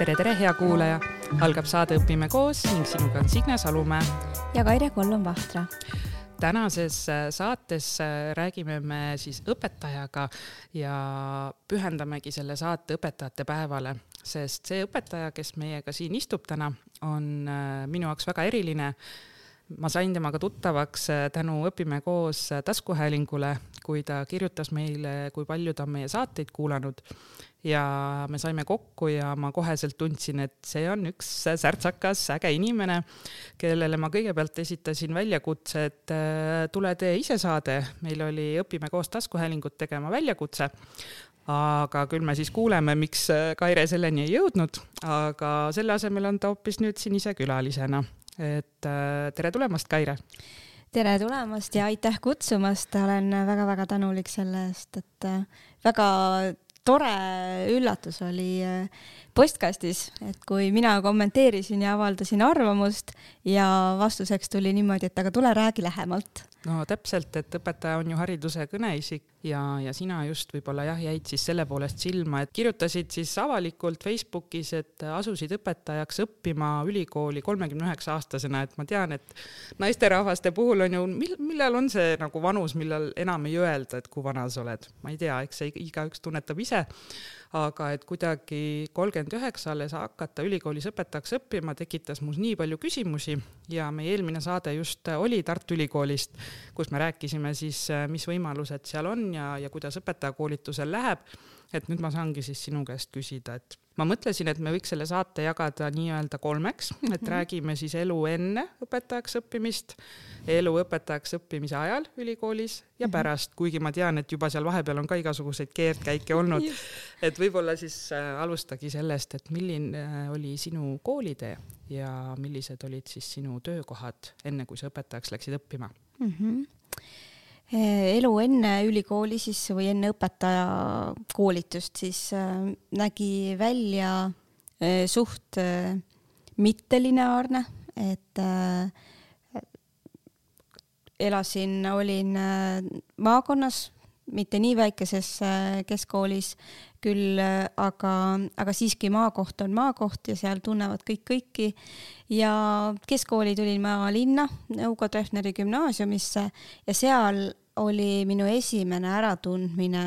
tere, tere, hea kuulaja! algab saade Õpime koos ning sinuga on Signe Salumäe ja Kaire Kollom-Vahtra. tänases äh, saates äh, räägime me siis õpetajaga ja pühendamegi selle saate õpetajate päevale, sest see õpetaja, kes meiega siin istub täna, on äh, minu jaoks väga eriline ma sain temaga tuttavaks tänu Õpime koos taskuhäälingule, kui ta kirjutas meile, kui palju ta on meie saateid kuulanud. Ja me saime kokku ja ma koheselt tundsin, et see on üks särtsakas, äge inimene, kellele ma kõigepealt esitasin väljakutse, et äh, tule tee ise saade. meil oli Õpime koos taskuhäälingut tegema väljakutse aga küll me siis kuuleme, miks Kaire selleni ei jõudnud, aga selle asemel on ta hoopis nüüd siin ise külalisena et äh, tere tulemast, Kaire! tere tulemast ja aitäh kutsumast, olen väga-väga tänulik selle eest, et äh, väga tore üllatus oli äh, postkastis, et kui mina kommenteerisin ja avaldasin arvamust ja vastuseks tuli niimoodi, et aga tule räägi lähemalt. no täpselt, et õpetaja on ju hariduse kõneisik ja, ja sina just võib-olla jah, jäid siis selle poolest silma, et kirjutasid siis avalikult Facebookis, et asusid õpetajaks õppima ülikooli kolmekümne üheksa aastasena, et ma tean, et naisterahvaste puhul on ju, mil-, millal on see nagu vanus, millal enam ei öelda, et kui vana sa oled, ma ei tea, eks see igaüks tunnetab ise aga et kuidagi kolmkümmend üheksa alles hakata ülikoolis õpetajaks õppima, tekitas mul nii palju küsimusi ja meie eelmine saade just oli Tartu Ülikoolist, kus me rääkisime siis, mis võimalused seal on ja, ja kuidas õpetajakoolitusel läheb. Et nüüd ma saangi siis sinu käest küsida, et ma mõtlesin, et me võiks selle saate jagada nii-öelda kolmeks, et mhm. räägime siis elu enne õpetajaks õppimist, elu õpetajaks õppimise ajal ülikoolis ja mhm. pärast, kuigi ma tean, et juba seal vahepeal on ka igasuguseid keerdkäike olnud. et võib-olla siis äh, alustagi sellest, et milline äh, oli sinu koolitee ja millised olid siis sinu töökohad, enne kui sa õpetajaks läksid õppima mm? -hmm elu enne ülikooli siis või enne õpetajakoolitust siis äh, nägi välja äh, suht mittelineaarne, et elasin, olin maakonnas, mitte nii väikeses keskkoolis küll, aga, aga siiski maakoht on maakoht ja seal tunnevad kõik kõiki. ja keskkooli tulin ma linna, Ugo Treffneri gümnaasiumisse ja seal oli minu esimene äratundmine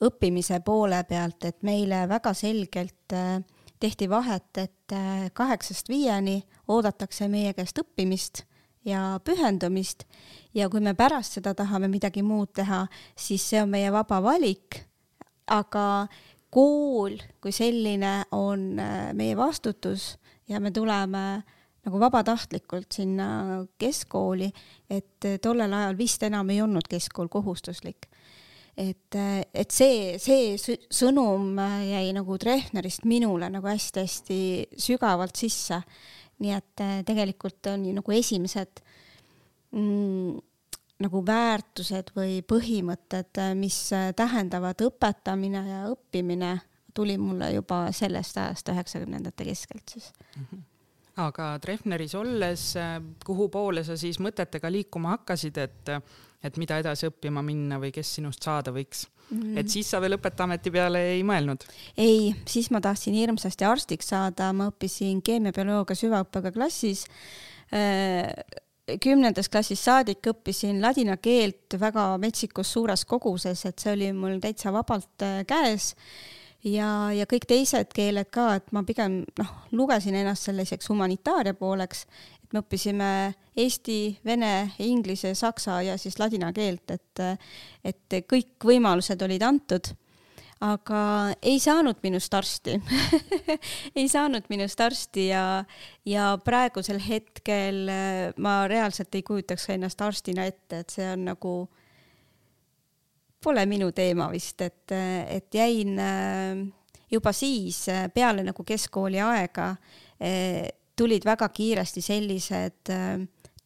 õppimise poole pealt, et meile väga selgelt äh, tehti vahet, et äh, kaheksast viieni oodatakse meie käest õppimist ja pühendumist ja kui me pärast seda tahame midagi muud teha, siis see on meie vaba valik. Aga kool kui selline on äh, meie vastutus ja me tuleme äh, nagu vabatahtlikult sinna keskkooli, et tollel ajal vist enam ei olnud keskkool kohustuslik. et, et see, see sõnum jäi nagu Treffnerist minule nagu hästi-hästi sügavalt sisse. nii et tegelikult on nagu esimesed mm, nagu väärtused või põhimõtted, mis tähendavad õpetamine ja õppimine, tuli mulle juba sellest ajast, üheksakümnendate keskelt siis mm. -hmm aga Treffneris olles, kuhu poole sa siis mõtetega liikuma hakkasid, et, et mida edasi õppima minna või kes sinust saada võiks mm? -hmm. et siis sa veel õpetajaameti peale ei mõelnud? ei, siis ma tahtsin hirmsasti arstiks saada, ma õppisin keemiabioloogia süvaõppega klassis äh, kümnendas klassis saadik õppisin ladina keelt väga metsikus suures koguses, et see oli mul täitsa vabalt äh, käes ja, ja kõik teised keeled ka, et ma pigem noh, lugesin ennast selliseks humanitaaria pooleks, et me õppisime eesti, vene, inglise, saksa ja siis ladina keelt, et, et kõik võimalused olid antud. Aga ei saanud minust arsti. Ei saanud minust arsti ja, ja praegusel hetkel ma reaalselt ei kujutaks ennast arstina ette, et see on nagu pole minu teema vist, et, et jäin äh, juba siis äh, peale nagu keskkooli aega äh, tulid väga kiiresti sellised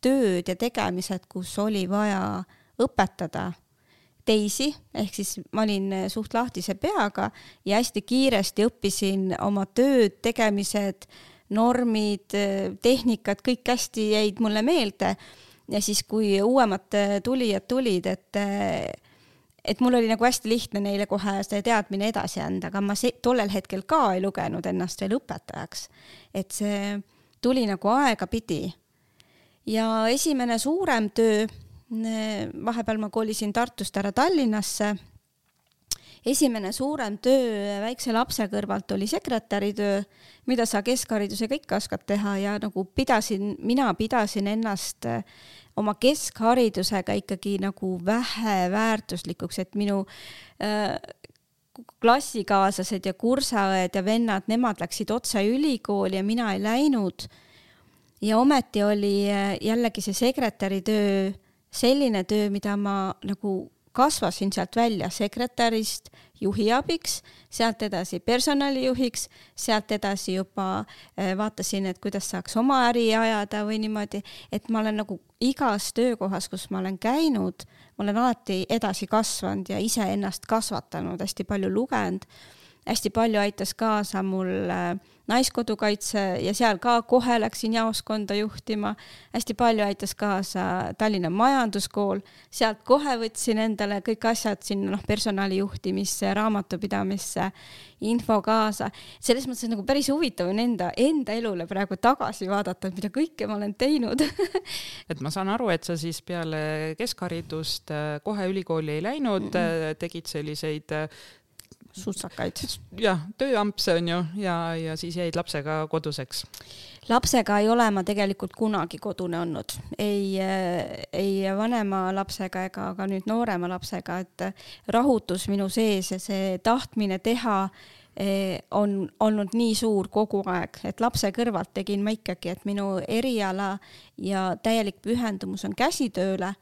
tööd ja tegemised, kus oli vaja õpetada teisi, ehk siis ma olin suht lahtise peaga ja hästi kiiresti õppisin oma tööd, tegemised, normid, tehnikad, kõik hästi jäid mulle meelde. ja siis, kui uuemad tulijad tulid, et et mul oli nagu hästi lihtne neile kohe see teadmine edasi anda, aga ma see, tollel hetkel ka ei lugenud ennast veel õpetajaks. et see tuli nagu aegapidi. ja esimene suurem töö, vahepeal ma kolisin Tartust ära Tallinnasse esimene suurem töö väikse lapse kõrvalt oli sekretäritöö, mida sa keskharidusega ikka oskad teha ja nagu pidasin, mina pidasin ennast äh, oma keskharidusega ikkagi nagu väheväärtuslikuks, et minu äh, klassikaaslased ja kursaõed ja vennad, nemad läksid otse ülikooli ja mina ei läinud. ja ometi oli äh, jällegi see sekretäritöö selline töö, mida ma nagu kasvasin sealt välja sekretärist juhiabiks, sealt edasi personalijuhiks, sealt edasi juba eh, vaatasin, et kuidas saaks oma äri ajada või niimoodi, et ma olen nagu igas töökohas, kus ma olen käinud, ma olen alati edasi kasvanud ja iseennast kasvatanud, hästi palju lugenud, hästi palju aitas kaasa mul äh, Naiskodukaitse ja seal ka kohe läksin jaoskonda juhtima. hästi palju aitas kaasa Tallinna Majanduskool, sealt kohe võtsin endale kõik asjad sinna noh, personali juhtimisse, raamatupidamisse, info kaasa. selles mõttes nagu päris huvitav on enda, enda elule praegu tagasi vaadata, et mida kõike ma olen teinud et ma saan aru, et sa siis peale keskharidust äh, kohe ülikooli ei läinud mm, -mm. tegid selliseid sutsakaid. jah, tööampse on ju ja, ja siis jäid lapsega koduseks. lapsega ei ole ma tegelikult kunagi kodune olnud, ei, ei vanema lapsega ega ka nüüd noorema lapsega, et rahutus minu sees ja see tahtmine teha eh, on olnud nii suur kogu aeg, et lapse kõrvalt tegin ma ikkagi, et minu eriala ja täielik pühendumus on käsitööle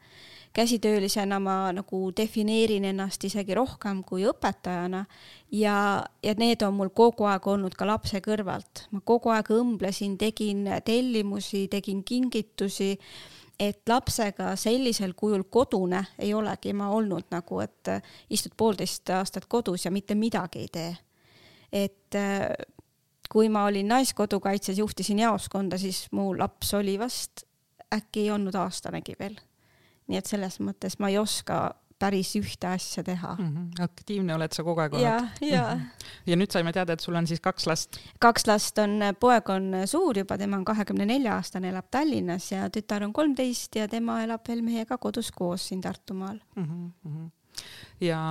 käsitöölisena ma nagu defineerin ennast isegi rohkem kui õpetajana ja, ja need on mul kogu aeg olnud ka lapse kõrvalt. ma kogu aeg õmblesin, tegin tellimusi, tegin kingitusi, et lapsega sellisel kujul kodune ei olegi ma olnud nagu, et istud poolteist aastat kodus ja mitte midagi ei tee. et kui ma olin Naiskodukaitses, juhtisin jaoskonda, siis mu laps oli vast äkki ei olnud aastanegi veel nii et selles mõttes ma ei oska päris ühte asja teha mm. -hmm. aktiivne oled sa kogu aeg olnud. ja, ja mm. -hmm. ja nüüd saime teada, et sul on siis kaks last. kaks last on, poeg on suur juba, tema on kahekümne nelja aastane, elab Tallinnas ja tütar on kolmteist ja tema elab veel meiega kodus koos siin Tartumaal mm. -hmm. ja,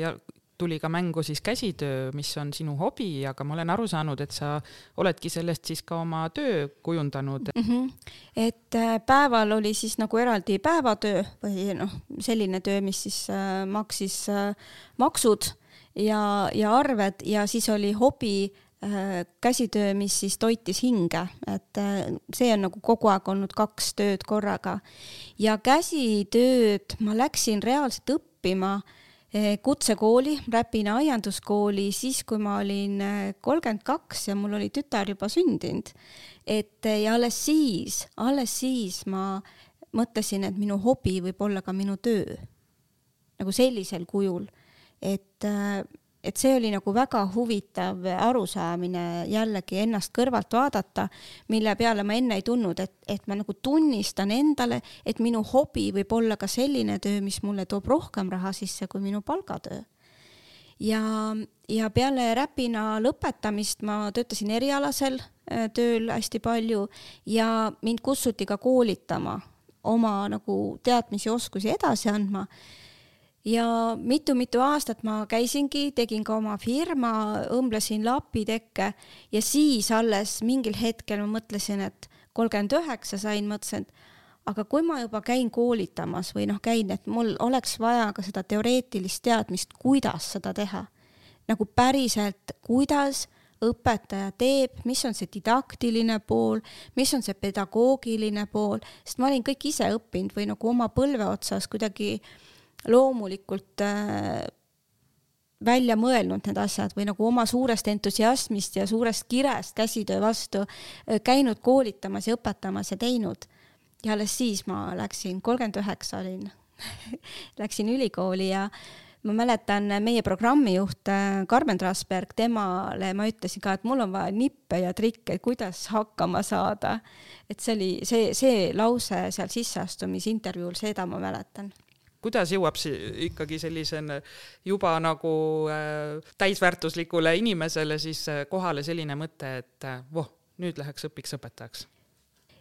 ja tuli ka mängu siis käsitöö, mis on sinu hobi, aga ma olen aru saanud, et sa oledki sellest siis ka oma töö kujundanud mm. -hmm. et äh, päeval oli siis nagu eraldi päevatöö või noh, selline töö, mis siis äh, maksis äh, maksud ja, ja arved ja siis oli hobi käsitöö, mis siis toitis hinge, et see on nagu kogu aeg olnud kaks tööd korraga. ja käsitööd ma läksin reaalselt õppima äh, kutsekooli, Räpina aianduskooli siis, kui ma olin eh, kolmkümmend kaks ja mul oli tütar juba sündinud. et eh, ja alles siis, alles siis ma mõtlesin, et minu hobi võib olla ka minu töö. nagu sellisel kujul, et et see oli nagu väga huvitav arusaamine jällegi ennast kõrvalt vaadata, mille peale ma enne ei tundnud, et, et ma nagu tunnistan endale, et minu hobi võib olla ka selline töö, mis mulle toob rohkem raha sisse kui minu palgatöö. ja, ja peale Räpina lõpetamist ma töötasin erialasel äh, tööl hästi palju ja mind kutsuti ka koolitama, oma nagu teadmisi, oskusi edasi andma ja mitu-mitu aastat ma käisingi, tegin ka oma firma, õmblesin lapitekke ja siis alles mingil hetkel ma mõtlesin, et kolmkümmend üheksa sain, mõtlesin, et aga kui ma juba käin koolitamas või noh, käin, et mul oleks vaja ka seda teoreetilist teadmist, kuidas seda teha. nagu päriselt, kuidas õpetaja teeb, mis on see didaktiline pool, mis on see pedagoogiline pool, sest ma olin kõik ise õppinud või nagu oma põlve otsas kuidagi äh, loomulikult äh, välja mõelnud need asjad või nagu oma suurest entusiasmist ja suurest kirest käsitöö vastu äh, käinud koolitamas ja õpetamas ja teinud. ja alles siis ma läksin, kolmkümmend üheksa olin läksin ülikooli ja ma mäletan meie programmijuht äh, Karmen Trasberg, temale ma ütlesin ka, et mul on vaja nippe ja trikke, kuidas hakkama saada. et see oli see, see lause seal sisseastumisintervjuul, seda ma mäletan kuidas jõuab see ikkagi sellisena juba nagu äh, täisväärtuslikule inimesele siis äh, kohale selline mõte, et äh, voh, nüüd läheks õpiks õpetajaks?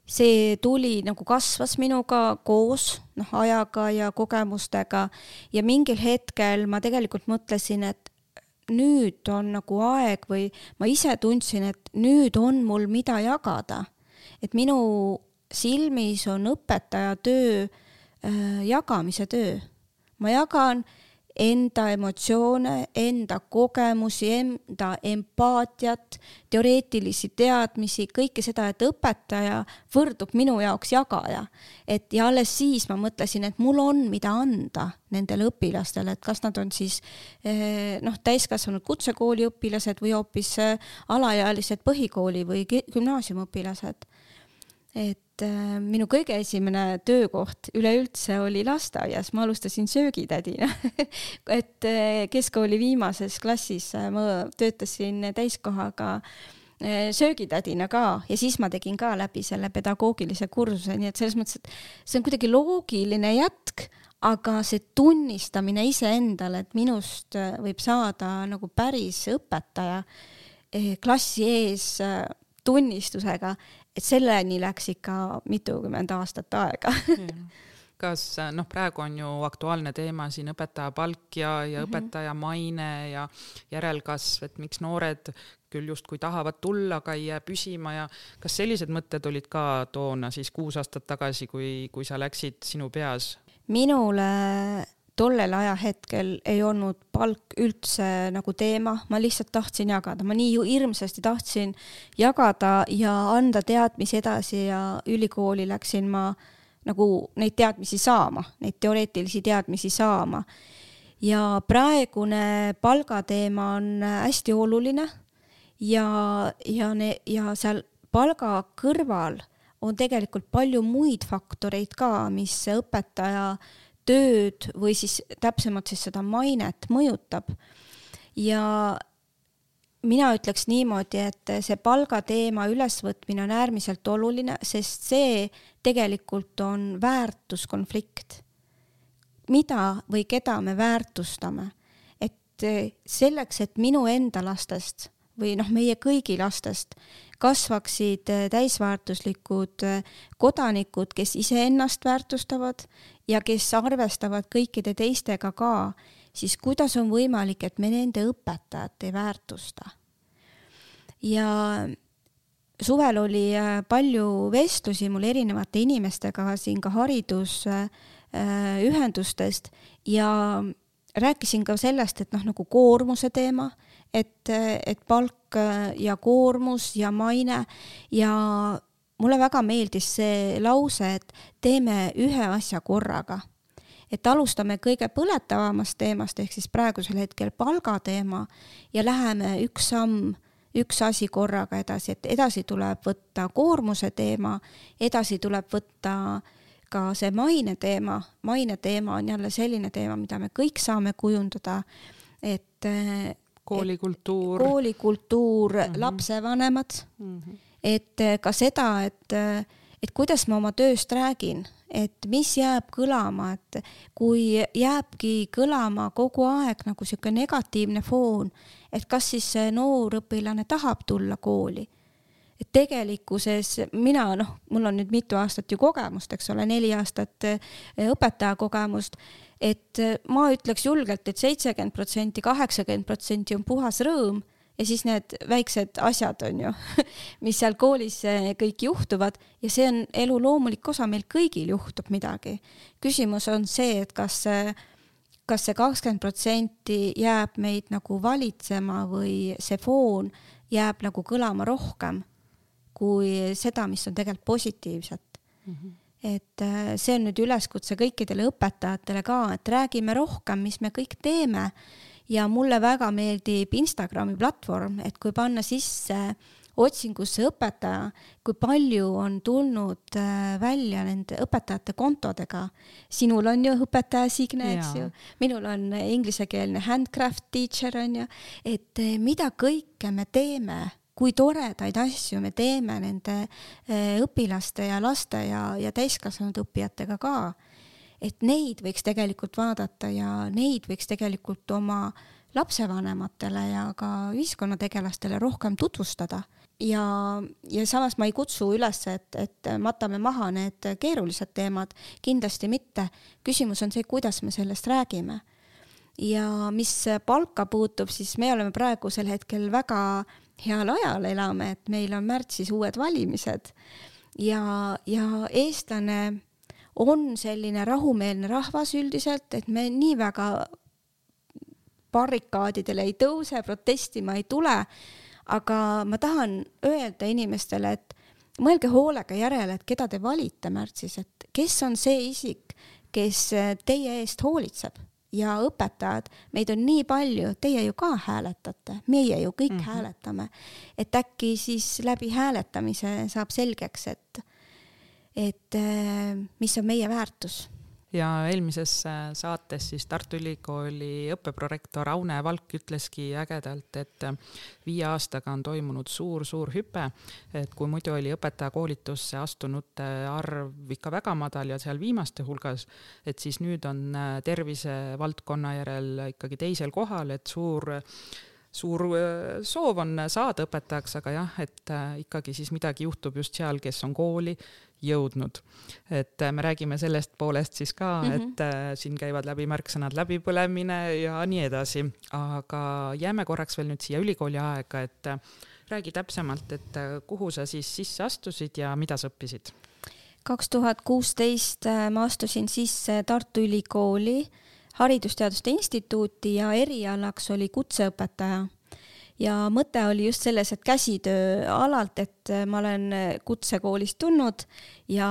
see tuli nagu kasvas minuga koos noh, ajaga ja kogemustega ja mingil hetkel ma tegelikult mõtlesin, et nüüd on nagu aeg või ma ise tundsin, et nüüd on mul mida jagada. et minu silmis on õpetaja töö äh, jagamise töö. ma jagan enda emotsioone, enda kogemusi, enda empaatiat, teoreetilisi teadmisi, kõike seda, et õpetaja võrdub minu jaoks jagaja. et ja alles siis ma mõtlesin, et mul on, mida anda nendele õpilastele, et kas nad on siis eh, noh, täiskasvanud kutsekooli õpilased või hoopis eh, alaealised põhikooli või gümnaasiumiõpilased. et äh, minu kõige esimene töökoht üleüldse oli lasteaias, ma alustasin söögitädina. Et äh, keskkooli viimases klassis äh, ma töötasin täiskohaga söögitädina ka. Ja siis ma tegin ka läbi selle pedagoogilise kursuse, nii et selles mõttes, et see on kuidagi loogiline jätk, aga see tunnistamine iseendale, et minust võib saada nagu päris õpetaja klassi ees tunnistusega, et selleni läks ikka mitukümmend aastat aega kas noh, praegu on ju aktuaalne teema siin õpetaja palk ja, ja mm -hmm. õpetaja maine ja järelkasv, et miks noored küll justkui tahavad tulla, aga ei jää püsima ja kas sellised mõtted olid ka toona siis kuus aastat tagasi, kui, kui sa läksid sinu peas? minule tollel ajahetkel ei olnud palk üldse nagu teema, ma lihtsalt tahtsin jagada, ma nii hirmsasti tahtsin jagada ja anda teadmisi edasi ja ülikooli läksin ma nagu neid teadmisi saama, neid teoreetilisi teadmisi saama. ja praegune palgateema on hästi oluline ja, ja ne-, ja seal palga kõrval on tegelikult palju muid faktoreid ka, mis õpetaja äh, tööd või siis täpsemalt siis seda mainet mõjutab. ja mina ütleks niimoodi, et see palgateema ülesvõtmine on äärmiselt oluline, sest see tegelikult on väärtuskonflikt. mida või keda me väärtustame, et selleks, et minu enda lastest või noh, meie kõigi lastest kasvaksid täisväärtuslikud kodanikud, kes iseennast väärtustavad ja kes arvestavad kõikide teistega ka, siis kuidas on võimalik, et me nende õpetajat ei väärtusta? ja suvel oli äh, palju vestlusi mul erinevate inimestega siin ka haridusühendustest äh, ja rääkisin ka sellest, et noh, nagu koormuse teema, et, et palk ja koormus ja maine. Ja mulle väga meeldis see lause, et teeme ühe asja korraga. et alustame kõige põletavamast teemast ehk siis praegusel hetkel palgateema ja läheme üks samm, üks asi korraga edasi, et edasi tuleb võtta koormuse teema, edasi tuleb võtta ka see maine teema, maine teema on jälle selline teema, mida me kõik saame kujundada, et koolikultuur, koolikultuur mm, -hmm. lapsevanemad. Mm, -hmm et eh, ka seda, et, eh, et kuidas ma oma tööst räägin, et mis jääb kõlama, et kui jääbki kõlama kogu aeg nagu sihuke negatiivne foon, et kas siis see noor õpilane tahab tulla kooli? Et tegelikkuses mina noh, mul on nüüd mitu aastat ju kogemust, eks ole, neli aastat eh, õpetaja kogemust, et ma ütleks julgelt et, et seitsekümmend protsenti, kaheksakümmend protsenti on puhas rõõm ja siis need väiksed asjad on ju, mis seal koolis eh, kõik juhtuvad ja see on elu loomulik osa, meil kõigil juhtub midagi. küsimus on see, et kas see, kas see kakskümmend protsenti jääb meid nagu valitsema või see foon jääb nagu kõlama rohkem kui seda, mis on tegelikult positiivset mm. -hmm et eh, see on nüüd üleskutse kõikidele õpetajatele ka, et räägime rohkem, mis me kõik teeme. Ja mulle väga meeldib Instagrami platvorm, et kui panna sisse otsingusse õpetaja, kui palju on tulnud äh, välja nende õpetajate kontodega. sinul on ju õpetaja Signe, eks ju, minul on inglisekeelne handcraft teacher on ju, et äh, mida kõike me teeme kui toredaid asju me teeme nende äh, õpilaste ja laste ja, ja täiskasvanud õppijatega ka et neid võiks tegelikult vaadata ja neid võiks tegelikult oma lapsevanematele ja ka ühiskonnategelastele rohkem tutvustada ja, ja samas ma ei kutsu üles, et, et matame maha need keerulised teemad, kindlasti mitte. küsimus on see, kuidas me sellest räägime. ja mis palka puutub, siis me oleme praegusel hetkel väga heal ajal elame, et meil on märtsis uued valimised. Ja, ja eestlane on selline rahumeelne rahvas üldiselt, et me nii väga barrikaadidele ei tõuse, protestima ei tule. Aga ma tahan öelda inimestele, et mõelge hoolega järele, et keda te valite märtsis, et kes on see isik, kes teie eest hoolitseb ja õpetajad, meid on nii palju, teie ju ka hääletate, meie ju kõik mm -hmm. hääletame. et äkki siis läbi hääletamise saab selgeks, et, et mis on meie väärtus ja eelmises äh, saates siis Tartu Ülikooli õppeprorektor Aune Valk ütleski ägedalt, et äh, viie aastaga on toimunud suur-suur hüpe, et kui muidu oli õpetajakoolitusse astunute arv ikka väga madal ja seal viimaste hulgas, et siis nüüd on äh, tervisevaldkonna järel ikkagi teisel kohal, et suur suur soov on saada õpetajaks, aga jah, et ikkagi siis midagi juhtub just seal, kes on kooli jõudnud. et äh, me räägime sellest poolest siis ka mm, -hmm. et äh, siin käivad läbi märksõnad läbipõlemine ja nii edasi, aga jääme korraks veel nüüd siia ülikooli aega, et äh, räägi täpsemalt, et kuhu sa siis sisse astusid ja mida sa õppisid? kaks tuhat kuusteist ma astusin sisse Tartu Ülikooli Haridusteaduste Instituuti ja erialaks oli kutseõpetaja ja mõte oli just selles, et käsitöö alalt, et ma olen kutsekoolist tulnud ja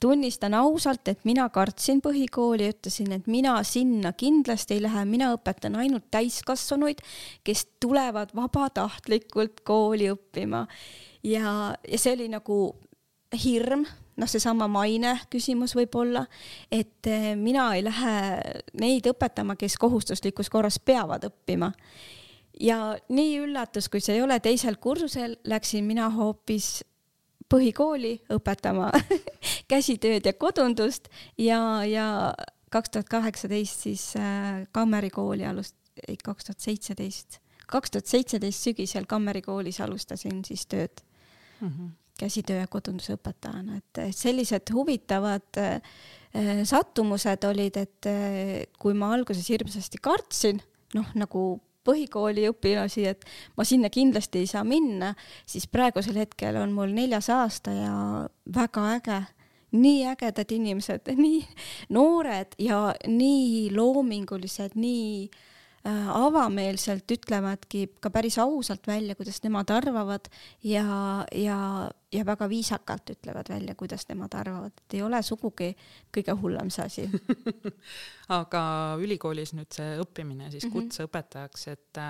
tunnistan ausalt, et mina kartsin põhikooli, ütlesin, et mina sinna kindlasti ei lähe, mina õpetan ainult täiskasvanuid, kes tulevad vabatahtlikult kooli õppima. ja, ja see oli nagu hirm, noh, seesama maine küsimus võib-olla, et mina ei lähe neid õpetama, kes kohustuslikus korras peavad õppima ja nii üllatus, kui see ei ole teisel kursusel, läksin mina hoopis põhikooli õpetama käsitööd ja kodundust ja, ja kaks tuhat kaheksateist siis äh, Kammeri kooli alust-, ei kaks tuhat seitseteist, kaks tuhat seitseteist sügisel Kammeri koolis alustasin siis tööd mm -hmm. käsitöö ja kodunduse õpetajana, et sellised huvitavad äh, sattumused olid, et äh, kui ma alguses hirmsasti kartsin, noh nagu põhikooli õpilasi, et ma sinna kindlasti ei saa minna, siis praegusel hetkel on mul neljas aasta ja väga äge, nii ägedad inimesed, nii noored ja nii loomingulised, nii Äh, avameelselt ütlevadki ka päris ausalt välja, kuidas nemad arvavad ja, ja, ja väga viisakalt ütlevad välja, kuidas nemad arvavad, et ei ole sugugi kõige hullem see asi. Aga ülikoolis nüüd see õppimine siis mhm. kutseõpetajaks, et,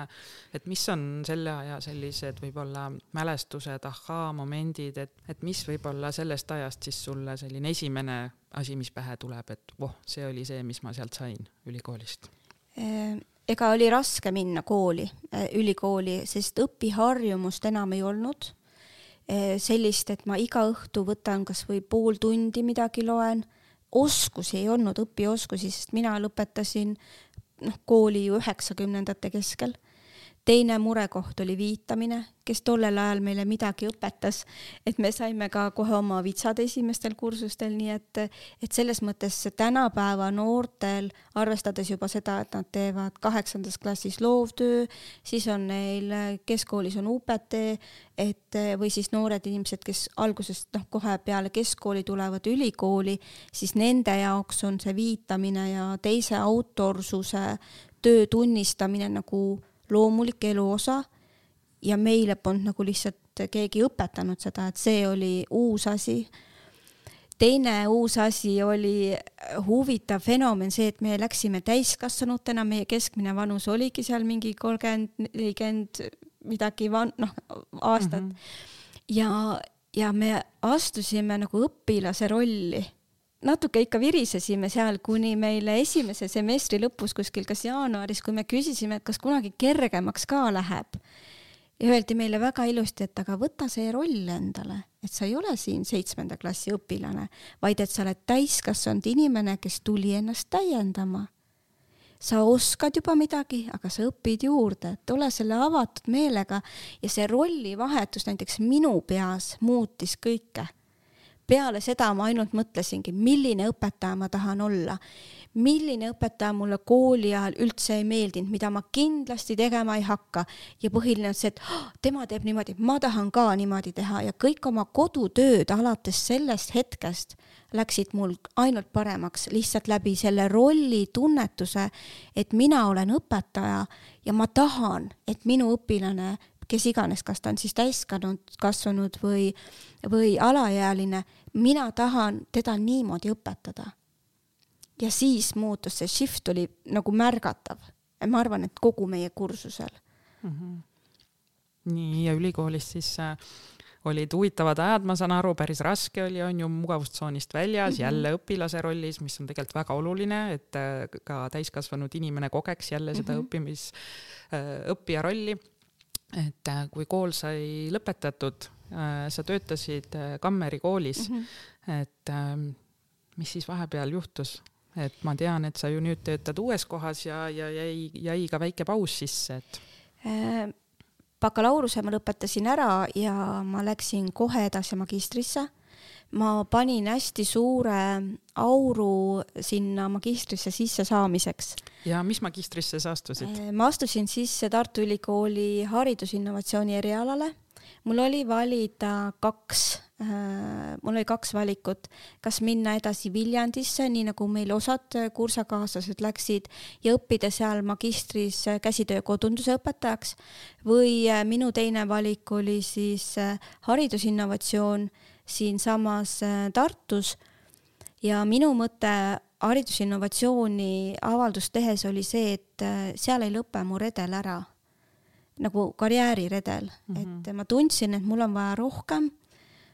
et mis on selle aja sellised võib-olla mälestused, ahhaa-momendid, et, et mis võib-olla sellest ajast siis sulle selline esimene asi, mis pähe tuleb, et voh, see oli see, mis ma sealt sain ülikoolist äh, ega oli raske minna kooli, äh, ülikooli, sest õpiharjumust enam ei olnud. Äh, sellist, et ma iga õhtu võtan kasvõi pool tundi midagi loen, oskusi ei olnud, õpioskusi, sest mina lõpetasin noh, kooli ju üheksakümnendate keskel teine murekoht oli viitamine, kes tollel ajal meile midagi õpetas, et me saime ka kohe oma vitsad esimestel kursustel, nii et, et selles mõttes tänapäeva noortel, arvestades juba seda, et nad teevad kaheksandas klassis loovtöö, siis on neil keskkoolis on UPT, et või siis noored inimesed, kes algusest noh, kohe peale keskkooli tulevad ülikooli, siis nende jaoks on see viitamine ja teise autorsuse töö tunnistamine nagu loomulik elu osa ja meile polnud nagu lihtsalt keegi õpetanud seda, et see oli uus asi. teine uus asi oli huvitav fenomen see, et me läksime täiskasvanutena, meie keskmine vanus oligi seal mingi kolmkümmend, nelikümmend midagi van-, noh, aastat mm. -hmm. ja, ja me astusime nagu õpilase rolli natuke ikka virisesime seal, kuni meile esimese semestri lõpus kuskil, kas jaanuaris, kui me küsisime, et kas kunagi kergemaks ka läheb. ja öeldi meile väga ilusti, et aga võta see roll endale, et sa ei ole siin seitsmenda klassi õpilane, vaid et sa oled täiskasvanud inimene, kes tuli ennast täiendama. sa oskad juba midagi, aga sa õpid juurde, et ole selle avatud meelega ja see rollivahetus näiteks minu peas muutis kõike. Peale seda ma ainult mõtlesingi, milline õpetaja ma tahan olla. Milline õpetaja mulle kooli ajal üldse ei meeldinud, mida ma kindlasti tegema ei hakka. Ja põhiline on see, et oh, tema teeb niimoodi, ma tahan ka niimoodi teha. Ja kõik oma kodutööd alates sellest hetkest läksid mul ainult paremaks lihtsalt läbi selle rolli tunnetuse, et mina olen õpetaja ja ma tahan, et minu õpilane kes iganes, kas ta on siis täiskasvanud, kasvanud või, või alaealine, mina tahan teda niimoodi õpetada ja siis muutus see shift oli nagu märgatav. ma arvan, et kogu meie kursusel mm. -hmm. nii ja ülikoolis siis äh, olid huvitavad ajad, ma saan aru, päris raske oli, on ju, mugavustsoonist väljas mm, -hmm. jälle õpilase rollis, mis on tegelikult väga oluline, et äh, ka täiskasvanud inimene kogeks jälle seda mm -hmm. õppimis äh,, õppija rolli. et äh, kui kool sai lõpetatud sa töötasid äh, Kammeri koolis mm, -hmm. et äh, mis siis vahepeal juhtus? et ma tean, et sa ju nüüd töötad uues kohas ja, ja jäi, jäi ka väike paus sisse, et äh,. bakalaureuse ma lõpetasin ära ja ma läksin kohe edasi magistrisse. ma panin hästi suure auru sinna magistrisse sissesaamiseks. ja mis magistrisse sa astusid äh,? ma astusin sisse Tartu Ülikooli haridusinnovatsiooni erialale. Mul oli valida kaks Äh, mul oli kaks valikut, kas minna edasi Viljandisse, nii nagu meil osad kursakaaslased läksid ja õppida seal magistris käsitöökodunduse õpetajaks? Või äh, minu teine valik oli siis äh, haridusinnovatsioon siinsamas Tartus. ja minu mõte haridusinnovatsiooni avaldust tehes oli see, et seal ei lõpe mu redel ära nagu karjääriredel mm, -hmm. et ma tundsin, et mul on vaja rohkem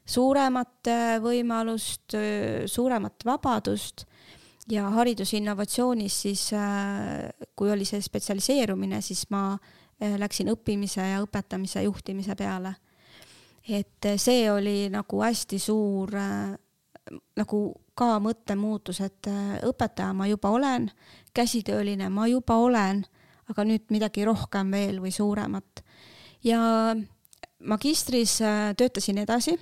suuremat äh, võimalust, äh, suuremat vabadust ja haridusinnovatsioonis siis, äh, kui oli see spetsialiseerumine, siis ma läksin õppimise ja õpetamise juhtimise peale. et see oli nagu hästi suur nagu ka mõttemuutus, et õpetaja ma juba olen, käsitööline ma juba olen, aga nüüd midagi rohkem veel või suuremat. ja magistris töötasin edasi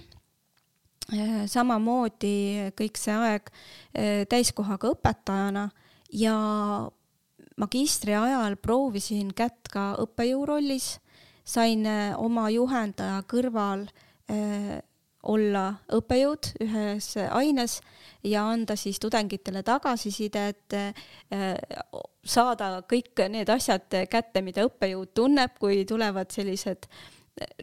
Äh, samamoodi kõik see aeg äh, täiskohaga õpetajana ja magistri ajal proovisin kätt ka õppejõu rollis, sain äh, oma juhendaja kõrval olla õppejõud ühes aines ja anda siis tudengitele tagasisidet, saada kõik need asjad kätte, mida õppejõud tunneb, kui tulevad sellised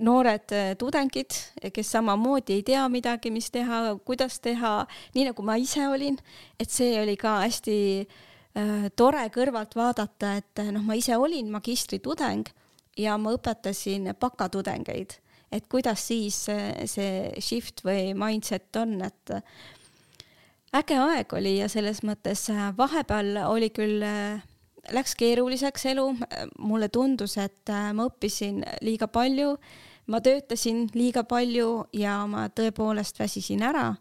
noored tudengid, kes samamoodi ei tea midagi, mis teha, kuidas teha, nii nagu ma ise olin, et see oli ka hästi äh, tore kõrvalt vaadata, et noh, ma ise olin magistritudeng ja ma õpetasin bakatudengeid, et kuidas siis see, shift või mindset on, et äge aeg oli ja selles mõttes äh, vahepeal oli küll äh, läks keeruliseks elu, mulle tundus, et äh, ma õppisin liiga palju, ma töötasin liiga palju ja ma tõepoolest väsisin ära.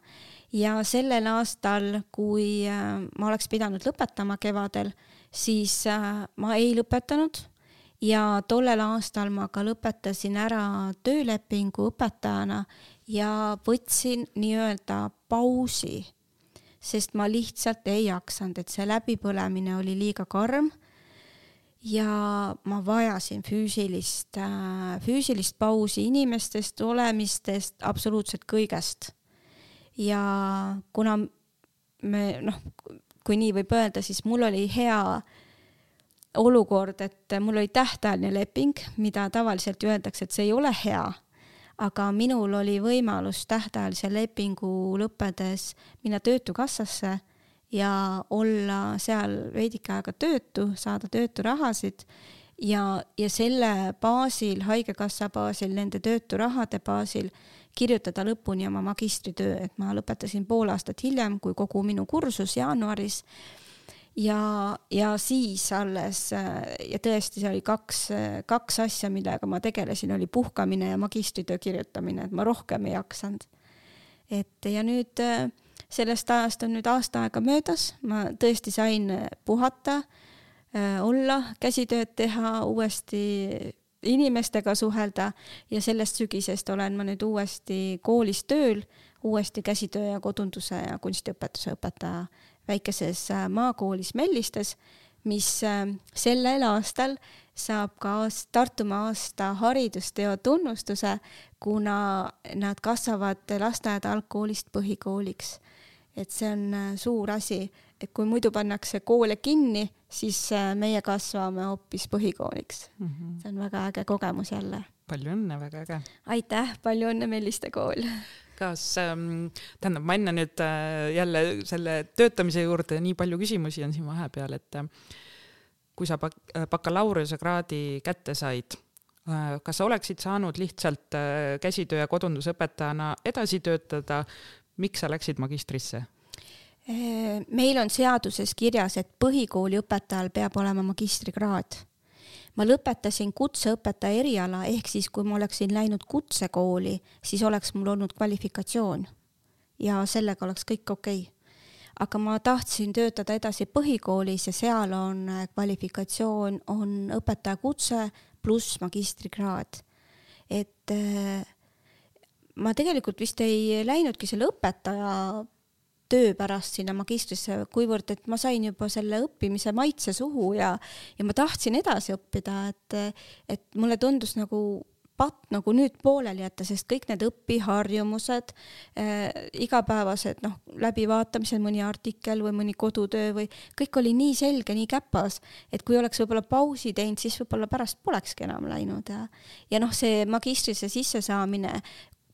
ja sellel aastal, kui ma oleks pidanud lõpetama kevadel, siis ma ei lõpetanud ja tollel aastal ma ka lõpetasin ära töölepingu õpetajana ja võtsin nii-öelda pausi sest ma lihtsalt ei jaksanud, et see läbipõlemine oli liiga karm. ja ma vajasin füüsilist, äh, füüsilist pausi inimestest, olemistest, absoluutselt kõigest. ja kuna me noh, kui nii võib öelda, siis mul oli hea olukord, et mul oli tähtajaline leping, mida tavaliselt öeldakse, et see ei ole hea. Aga minul oli võimalus tähtajalise lepingu lõppedes minna Töötukassasse ja olla seal veidike aega töötu, saada tööturahasid. Ja, ja selle baasil, Haigekassa baasil, nende tööturahade baasil kirjutada lõpuni oma magistritöö, et ma lõpetasin pool aastat hiljem kui kogu minu kursus jaanuaris ja, ja siis alles ja tõesti, see oli kaks, kaks asja, millega ma tegelesin, oli puhkamine ja magistritöö kirjutamine, et ma rohkem ei jaksanud. et ja nüüd äh, sellest ajast on nüüd aasta aega möödas, ma tõesti sain puhata, olla, käsitööd teha, uuesti inimestega suhelda. Ja sellest sügisest olen ma nüüd uuesti koolis tööl, uuesti käsitöö ja kodunduse ja kunstiõpetuse õpetaja väikeses maakoolis Mellistes mis äh, sellel aastal saab ka Tartumaa aasta haridusteo tunnustuse, kuna nad kasvavad lasteaeda algkoolist põhikooliks. et see on äh, suur asi, et kui muidu pannakse koole kinni, siis äh, meie kasvame hoopis põhikooliks mm. -hmm. see on väga äge kogemus jälle. palju õnne, väga äge. aitäh, palju õnne, Melliste kool kas ähm,, tähendab, ma enne nüüd äh, jälle selle töötamise juurde, nii palju küsimusi on siin vahepeal, et äh, kui sa bak äh, bakalaureusekraadi kätte said äh,, kas sa oleksid saanud lihtsalt äh, käsitöö ja kodundusõpetajana edasi töötada, miks sa läksid magistrisse? Äh, meil on seaduses kirjas, et põhikooli õpetajal peab olema magistrikraad ma lõpetasin kutseõpetaja eriala, ehk siis kui ma oleksin läinud kutsekooli, siis oleks mul olnud kvalifikatsioon ja sellega oleks kõik okei okay. aga ma tahtsin töötada edasi põhikoolis ja seal on äh, kvalifikatsioon, on õpetaja kutse pluss magistrikraad. et äh, ma tegelikult vist ei läinudki selle õpetaja töö pärast sinna magistrisse, kuivõrd et ma sain juba selle õppimise maitse suhu ja, ja ma tahtsin edasi õppida, et, et mulle tundus nagu patt nagu nüüd pooleli jätta, sest kõik need õpiharjumused äh,, igapäevased noh, läbivaatamised, mõni artikkel või mõni kodutöö või kõik oli nii selge, nii käpas, et kui oleks võib-olla pausi teinud, siis võib-olla pärast polekski enam läinud ja ja noh, see magistrisse sissesaamine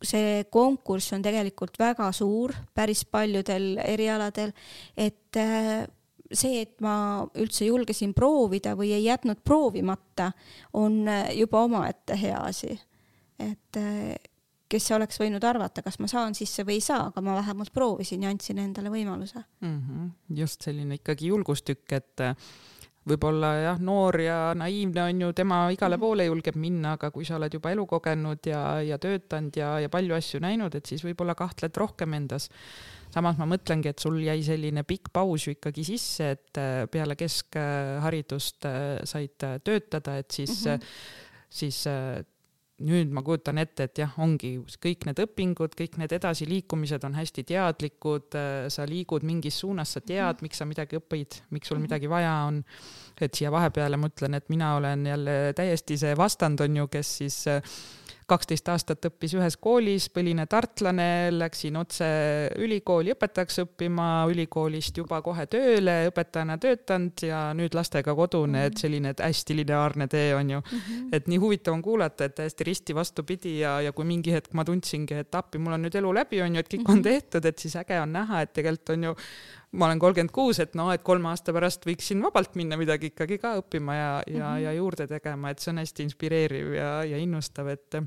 see konkurss on tegelikult väga suur päris paljudel erialadel, et äh, see, et ma üldse julgesin proovida või ei jätnud proovimata, on äh, juba omaette hea asi. et äh, kes oleks võinud arvata, kas ma saan sisse või ei saa, aga ma vähemalt proovisin ja andsin endale võimaluse mm. -hmm. just selline ikkagi julgustükk, et võib-olla jah, noor ja naiivne on ju, tema igale mhm. poole julgeb minna, aga kui sa oled juba elu kogenud ja, ja töötanud ja, ja palju asju näinud, et siis võib-olla kahtled rohkem endas. samas ma mõtlengi, et sul jäi selline pikk paus ju ikkagi sisse, et äh, peale keskharidust äh, said äh, töötada, et siis mm, -hmm. siis nüüd ma kujutan ette, et jah, ongi kõik need õpingud, kõik need edasiliikumised on hästi teadlikud, sa liigud mingis suunas, sa tead, mhm. miks sa midagi õpid, miks sul mhm. midagi vaja on. et siia vahepeale ma ütlen, et mina olen jälle täiesti see vastand on ju, kes siis kaksteist aastat õppis ühes koolis, põline tartlane, läksin otse ülikooli õpetajaks õppima, ülikoolist juba kohe tööle, õpetajana töötanud ja nüüd lastega kodune, et mhm. selline et hästi lineaarne tee on ju. -hmm. et nii huvitav on kuulata, et täiesti risti vastupidi ja, ja kui mingi hetk ma tundsingi, et appi, mul on nüüd elu läbi, on ju, et kõik on mhm. tehtud, et siis äge on näha, et tegelikult on ju ma olen kolmkümmend kuus, et noh, et kolme aasta pärast võiksin vabalt minna midagi ikkagi ka õppima ja, ja mm, -hmm. ja juurde tegema, et see on hästi inspireeriv ja, ja innustav, et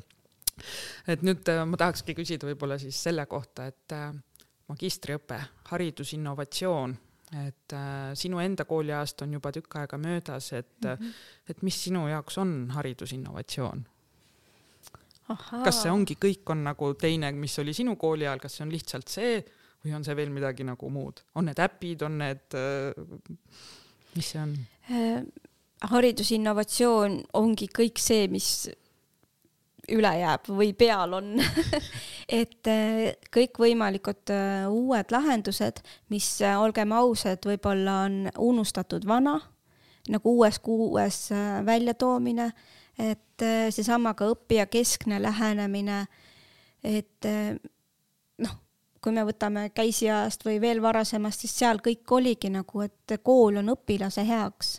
et nüüd äh, ma tahakski küsida võib-olla siis selle kohta, et äh, magistriõpe, haridusinnovatsioon, et äh, sinu enda kooliajast on juba tükk aega möödas, et mm, -hmm. et mis sinu jaoks on haridusinnovatsioon? kas see ongi, kõik on nagu teine, mis oli sinu kooli ajal, kas see on lihtsalt see või on see veel midagi nagu muud, on need äpid, on need, mis see on? Äh, haridusinnovatsioon ongi kõik see, mis üle jääb või peal on. Et äh, kõikvõimalikud äh, uued lahendused, mis olgem ausad, võib-olla on unustatud vana, nagu uues kuues väljatoomine, et seesama ka õppijakeskne lähenemine, et noh kui me võtame käisiajast või veel varasemast, siis seal kõik oligi nagu, et kool on õpilase heaks,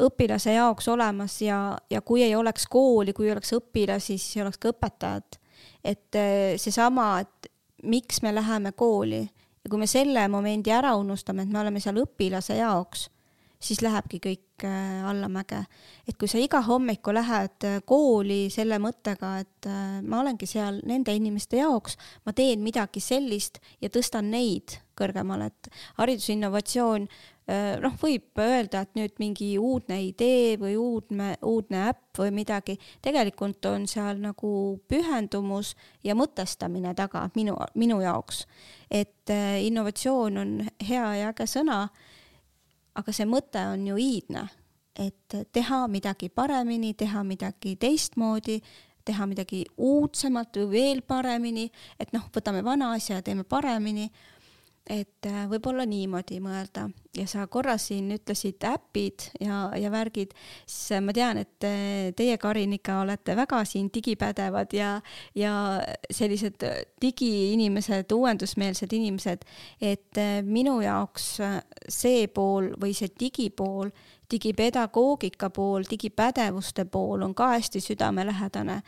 õpilase jaoks olemas ja, ja kui ei oleks kooli, kui ei oleks õpilasi, siis ei oleks ka õpetajat. et eh, seesama, et miks me läheme kooli ja kui me selle momendi ära unustame, et me oleme seal õpilase jaoks siis lähebki kõik äh, allamäge. et kui sa iga hommiku lähed äh, kooli selle mõttega, et äh, ma olengi seal nende inimeste jaoks, ma teen midagi sellist ja tõstan neid kõrgemale, et haridusinnovatsioon noh, võib öelda, et nüüd mingi uudne idee või uudne, uudne äpp või midagi, tegelikult on seal nagu pühendumus ja mõtestamine taga minu, minu jaoks. et innovatsioon on hea ja äge sõna, aga see mõte on ju iidne, et teha midagi paremini, teha midagi teistmoodi, teha midagi uudsemat või veel paremini, et noh, võtame vana asja ja teeme paremini et äh, võib-olla niimoodi mõelda. Ja sa korra siin ütlesid äpid ja, ja värgid, siis ma tean, et äh, teie, Karin, ikka olete väga siin digipädevad ja, ja sellised digiinimesed, uuendusmeelsed inimesed, et äh, minu jaoks see pool või see digipool, digipedagoogika pool, digipädevuste pool on ka hästi südamelähedane.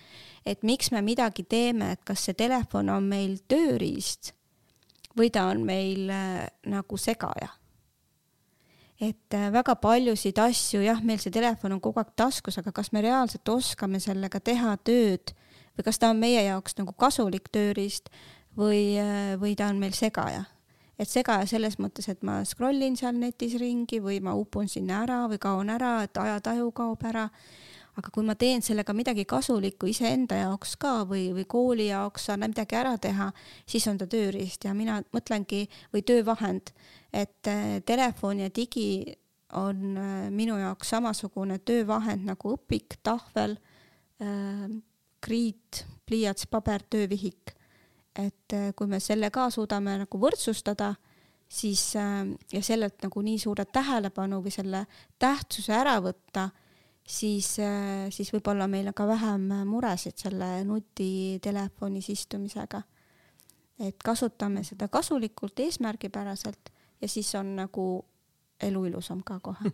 et miks me midagi teeme, et kas see telefon on meil tööriist või ta on meil äh, nagu segaja. et äh, väga paljusid asju, jah, meil see telefon on kogu aeg taskus, aga kas me reaalselt oskame sellega teha tööd või kas ta on meie jaoks nagu kasulik tööriist või, äh, või ta on meil segaja et segaja selles mõttes, et ma scroll in seal netis ringi või ma upun sinna ära või kaon ära, et ajataju kaob ära aga kui ma teen sellega midagi kasulikku iseenda jaoks ka või, või kooli jaoks saan midagi ära teha, siis on ta tööriist ja mina mõtlengi, või töövahend, et äh, telefon ja digi on äh, minu jaoks samasugune töövahend nagu õpik, tahvel, äh, kriit, pliiats, paber, töövihik. et kui me selle ka suudame nagu võrdsustada, siis ja sellelt nagu nii suure tähelepanu või selle tähtsuse ära võtta siis, äh, siis võib-olla meil on ka vähem muresid selle nutitelefonis istumisega. et kasutame seda kasulikult, eesmärgipäraselt ja siis on nagu elu ilusam ka kohe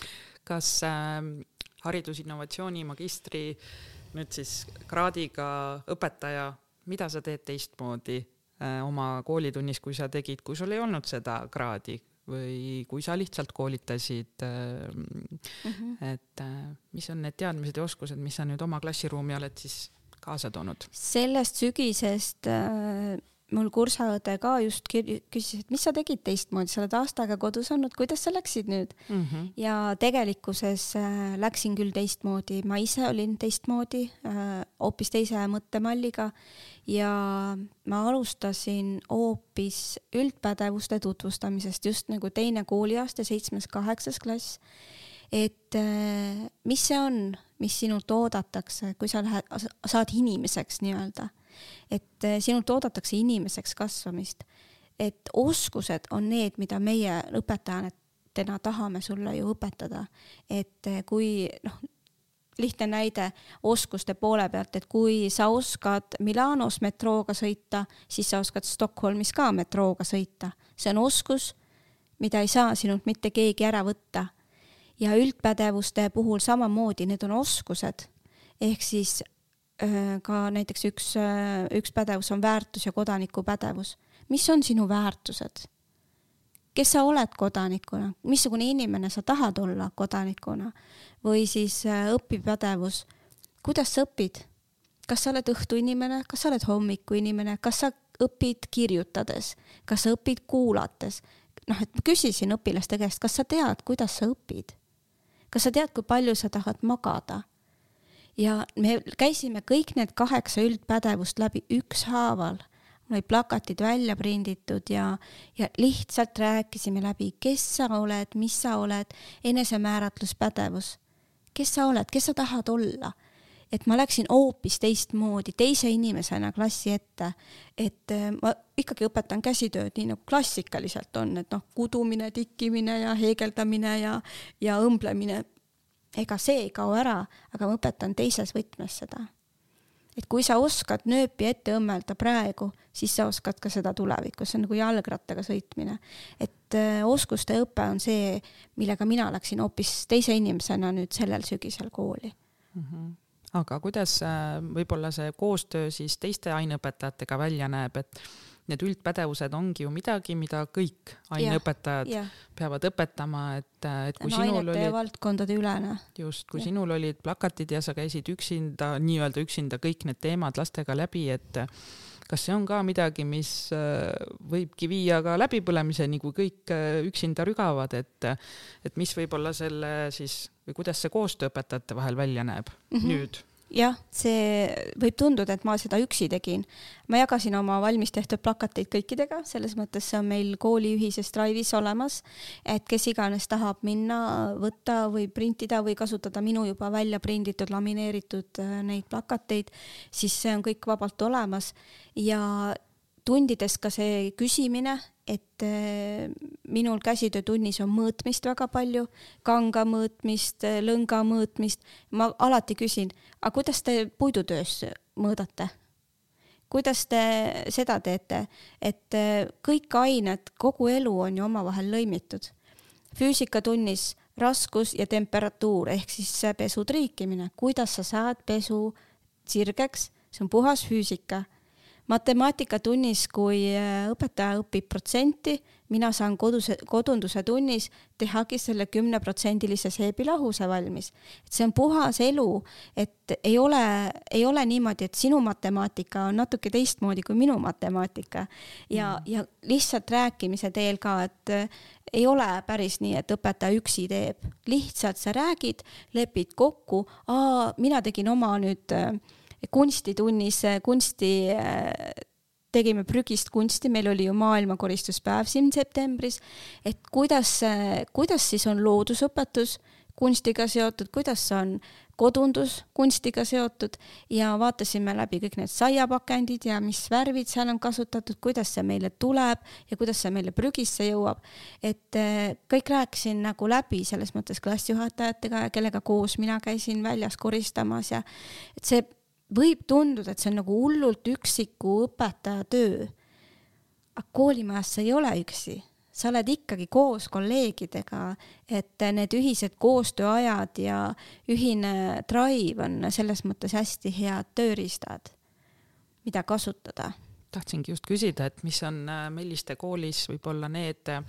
kas äh, haridusinnovatsiooni magistri nüüd siis kraadiga õpetaja, mida sa teed teistmoodi äh, oma koolitunnis, kui sa tegid, kui sul ei olnud seda kraadi, või kui sa lihtsalt koolitasid mm, -hmm. et äh, mis on need teadmised ja oskused, mis sa nüüd oma klassiruumi oled siis kaasa toonud? sellest sügisest äh, mul kursaõde ka just küsis, et mis sa tegid teistmoodi, sa oled aasta aega kodus olnud, kuidas sa läksid nüüd mm? -hmm. ja tegelikkuses äh, läksin küll teistmoodi, ma ise olin teistmoodi äh,, hoopis teise mõttemalliga ja ma alustasin hoopis üldpädevuste tutvustamisest, just nagu teine kooliaasta, seitsmes-kaheksas klass. et äh, mis see on, mis sinult oodatakse, kui sa lähed, saad inimeseks nii-öelda et eh, sinult oodatakse inimeseks kasvamist, et oskused on need, mida meie õpetajatena tahame sulle ju õpetada, et eh, kui noh, lihtne näide oskuste poole pealt, et kui sa oskad Milanos metrooga sõita, siis sa oskad Stockholmis ka metrooga sõita. see on oskus, mida ei saa sinult mitte keegi ära võtta. ja üldpädevuste puhul samamoodi, need on oskused. ehk siis ka näiteks üks, äh, üks pädevus on väärtus ja kodanikupädevus. mis on sinu väärtused? kes sa oled kodanikuna, missugune inimene sa tahad olla kodanikuna või siis äh, õpipädevus, kuidas sa õpid? kas sa oled õhtuinimene, kas sa oled hommikuinimene, kas sa õpid kirjutades, kas sa õpid kuulates? noh, et ma küsisin õpilaste käest, kas sa tead, kuidas sa õpid? kas sa tead, kui palju sa tahad magada? Ja me käisime kõik need kaheksa üldpädevust läbi ükshaaval. mul olid plakatid välja prinditud ja, ja lihtsalt rääkisime läbi, kes sa oled, mis sa oled, enesemääratluspädevus. kes sa oled, kes sa tahad olla? et ma läksin hoopis teistmoodi, teise inimesena klassi ette, et äh, ma ikkagi õpetan käsitööd nii nagu klassikaliselt on, et noh, kudumine, tikkimine ja heegeldamine ja, ja õmblemine ega see ei kao ära, aga ma õpetan teises võtmes seda. et kui sa oskad nööpi ette õmmelda praegu, siis sa oskad ka seda tulevikus, see on nagu jalgrattaga sõitmine. et äh, oskuste õpe on see, millega mina läksin hoopis teise inimesena nüüd sellel sügisel kooli mm. -hmm aga kuidas äh, võib-olla see koostöö siis teiste aineõpetajatega välja näeb, et need üldpädevused ongi ju midagi, mida kõik aineõpetajad ja, ja. peavad õpetama, et, et kui sinul olid. valdkondade ülene. just, kui ja. sinul olid plakatid ja sa käisid üksinda, nii-öelda üksinda kõik need teemad lastega läbi, et kas see on ka midagi, mis äh, võibki viia ka läbipõlemiseni, kui kõik äh, üksinda rügavad, et, et mis võib olla selle siis või kuidas see koostöö õpetajate vahel välja näeb mm -hmm. nüüd? Jah, see võib tunduda, et ma seda üksi tegin. ma jagasin oma valmis tehtud plakateid kõikidega, selles mõttes see on meil kooli ühises Drive'is olemas, et kes iganes tahab minna, võtta või printida või kasutada minu juba välja prinditud, lamineeritud äh, neid plakateid, siis see on kõik vabalt olemas. Ja tundides ka see küsimine, et äh, minul käsitöötunnis on mõõtmist väga palju, kanga mõõtmist, äh, lõnga mõõtmist. ma alati küsin, aga kuidas te puidutöös mõõdate? kuidas te seda teete, et äh, kõik ained, kogu elu on ju omavahel lõimitud. füüsikatunnis raskus ja temperatuur ehk siis pesu triikimine, kuidas sa saad pesu sirgeks, see on puhas füüsika matemaatikatunnis, kui äh, õpetaja õpib protsenti, mina saan koduse, kodunduse tunnis tehagi selle kümneprotsendilise seebilahuse valmis. et see on puhas elu, et ei ole, ei ole niimoodi, et sinu matemaatika on natuke teistmoodi kui minu matemaatika ja mm., ja lihtsalt rääkimise teel ka, et äh, ei ole päris nii, et õpetaja üksi teeb, lihtsalt sa räägid, lepid kokku, mina tegin oma nüüd äh, kunstitunnis kunsti tegime prügist kunsti, meil oli ju maailmakoristuspäev siin septembris, et kuidas, kuidas siis on loodusõpetus kunstiga seotud, kuidas on kodundus kunstiga seotud ja vaatasime läbi kõik need saiapakendid ja mis värvid seal on kasutatud, kuidas see meile tuleb ja kuidas see meile prügisse jõuab. et kõik rääkisin nagu läbi selles mõttes klassijuhatajatega, kellega koos mina käisin väljas koristamas ja et see võib tunduda, et see on nagu hullult üksiku õpetaja töö. aga koolimajas sa ei ole üksi, sa oled ikkagi koos kolleegidega, et need ühised koostööajad ja ühine drive on selles mõttes hästi head tööriistad, mida kasutada. tahtsingi just küsida, et mis on Melliste koolis võib-olla need äh,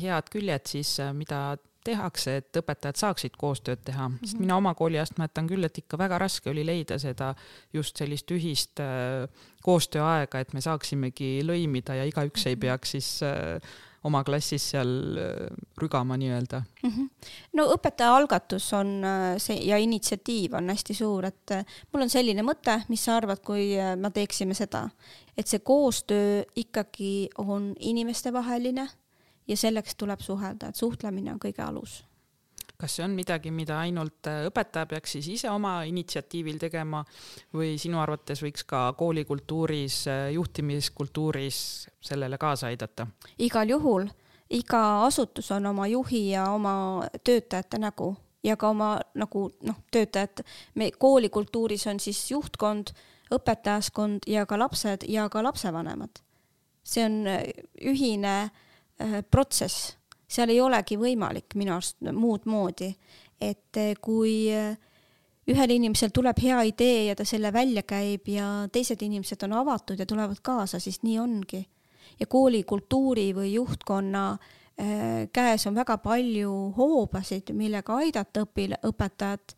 head küljed siis, äh, mida tehakse, et õpetajad saaksid koostööd teha mm, -hmm. sest mina oma kooliajast mäletan küll, et ikka väga raske oli leida seda just sellist ühist äh, koostööaega, et me saaksimegi lõimida ja igaüks ei mhm. peaks siis äh, oma klassis seal äh, rügama nii-öelda mm. -hmm. no õpetaja algatus on see ja initsiatiiv on hästi suur, et mul on selline mõte, mis sa arvad, kui me teeksime seda, et see koostöö ikkagi on inimestevaheline ja selleks tuleb suhelda, et suhtlemine on kõige alus. kas see on midagi, mida ainult äh, õpetaja peaks siis ise oma initsiatiivil tegema või sinu arvates võiks ka koolikultuuris, äh, juhtimiskultuuris sellele kaasa aidata? igal juhul, iga asutus on oma juhi ja oma töötajate nägu ja ka oma nagu noh, töötajad, me koolikultuuris on siis juhtkond, õpetajaskond ja ka lapsed ja ka lapsevanemad. see on äh, ühine äh, Äh, protsess, seal ei olegi võimalik minu arust muud moodi, et äh, kui äh, ühel inimesel tuleb hea idee ja ta selle välja käib ja teised inimesed on avatud ja tulevad kaasa, siis nii ongi. ja kooli kultuuri või juhtkonna käes on väga palju hoobasid, millega aidata õpil-, õpetajat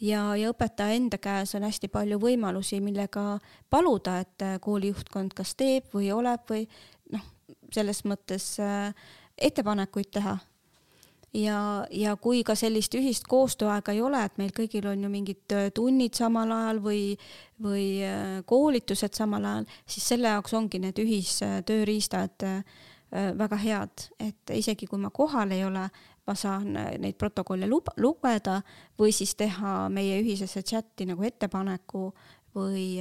ja, ja õpetaja enda käes on hästi palju võimalusi, millega paluda, et kooli juhtkond kas teeb või oleb või selles mõttes äh, ettepanekuid teha. ja, ja kui ka sellist ühist koostööaega ei ole, et meil kõigil on ju mingid äh, tunnid samal ajal või, või äh, koolitused samal ajal, siis selle jaoks ongi need ühistööriistad väga head, et isegi kui ma kohal ei ole, ma saan neid protokolle lugeda või siis teha meie ühisesse chati nagu ettepaneku või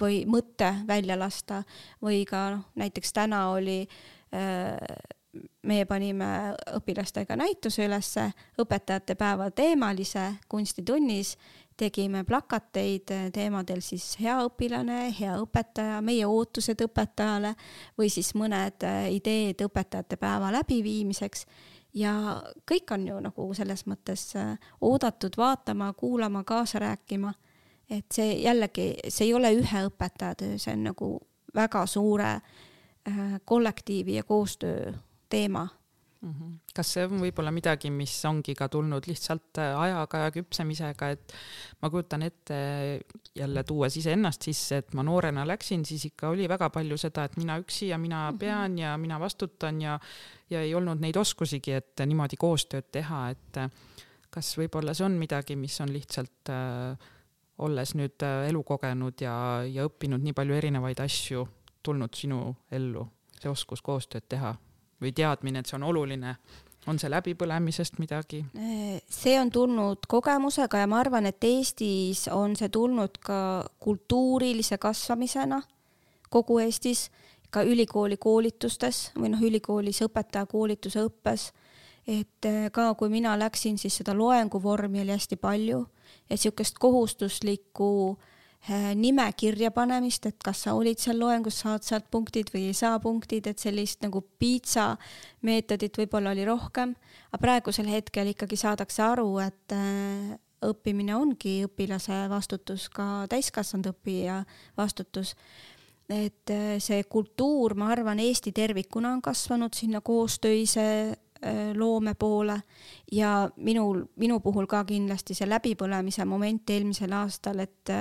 või mõte välja lasta või ka noh, näiteks täna oli äh, meie panime õpilastega näituse ülesse õpetajate päeva teemalise kunstitunnis, tegime plakateid teemadel siis hea õpilane, hea õpetaja, meie ootused õpetajale või siis mõned äh, ideed õpetajate päeva läbiviimiseks. Ja kõik on ju nagu selles mõttes äh, oodatud vaatama, kuulama, kaasa rääkima et see jällegi, see ei ole ühe õpetaja töö, see on nagu väga suure äh, kollektiivi ja koostöö teema. -hmm. kas see on võib-olla midagi, mis ongi ka tulnud lihtsalt äh, ajaga ja küpsemisega, et ma kujutan ette, jälle tuues iseennast sisse, et ma noorena läksin, siis ikka oli väga palju seda, et mina üksi ja mina mhm. pean ja mina vastutan ja ja ei olnud neid oskusigi, et niimoodi koostööd teha, et äh, kas võib-olla see on midagi, mis on lihtsalt äh, olles nüüd äh, elu kogenud ja, ja õppinud nii palju erinevaid asju, tulnud sinu ellu, see oskus koostööd teha või teadmine, et see on oluline, on see läbipõlemisest midagi? see on tulnud kogemusega ja ma arvan, et Eestis on see tulnud ka kultuurilise kasvamisena kogu Eestis, ka ülikooli koolitustes või noh, ülikoolis õpetajakoolituse õppes. et eh, ka kui mina läksin, siis seda loenguvormi oli hästi palju ja niisugust kohustuslikku äh, Äh, nime kirja panemist, et kas sa olid seal loengus, saad sealt punktid või ei saa punktid, et sellist nagu piitsa meetodit võib-olla oli rohkem, aga praegusel hetkel ikkagi saadakse aru, et äh, õppimine ongi õpilase vastutus, ka täiskasvanud õppija vastutus. et äh, see kultuur, ma arvan, Eesti tervikuna on kasvanud sinna koostöise loome poole. Ja minul, minu puhul ka kindlasti see läbipõlemise moment eelmisel aastal, et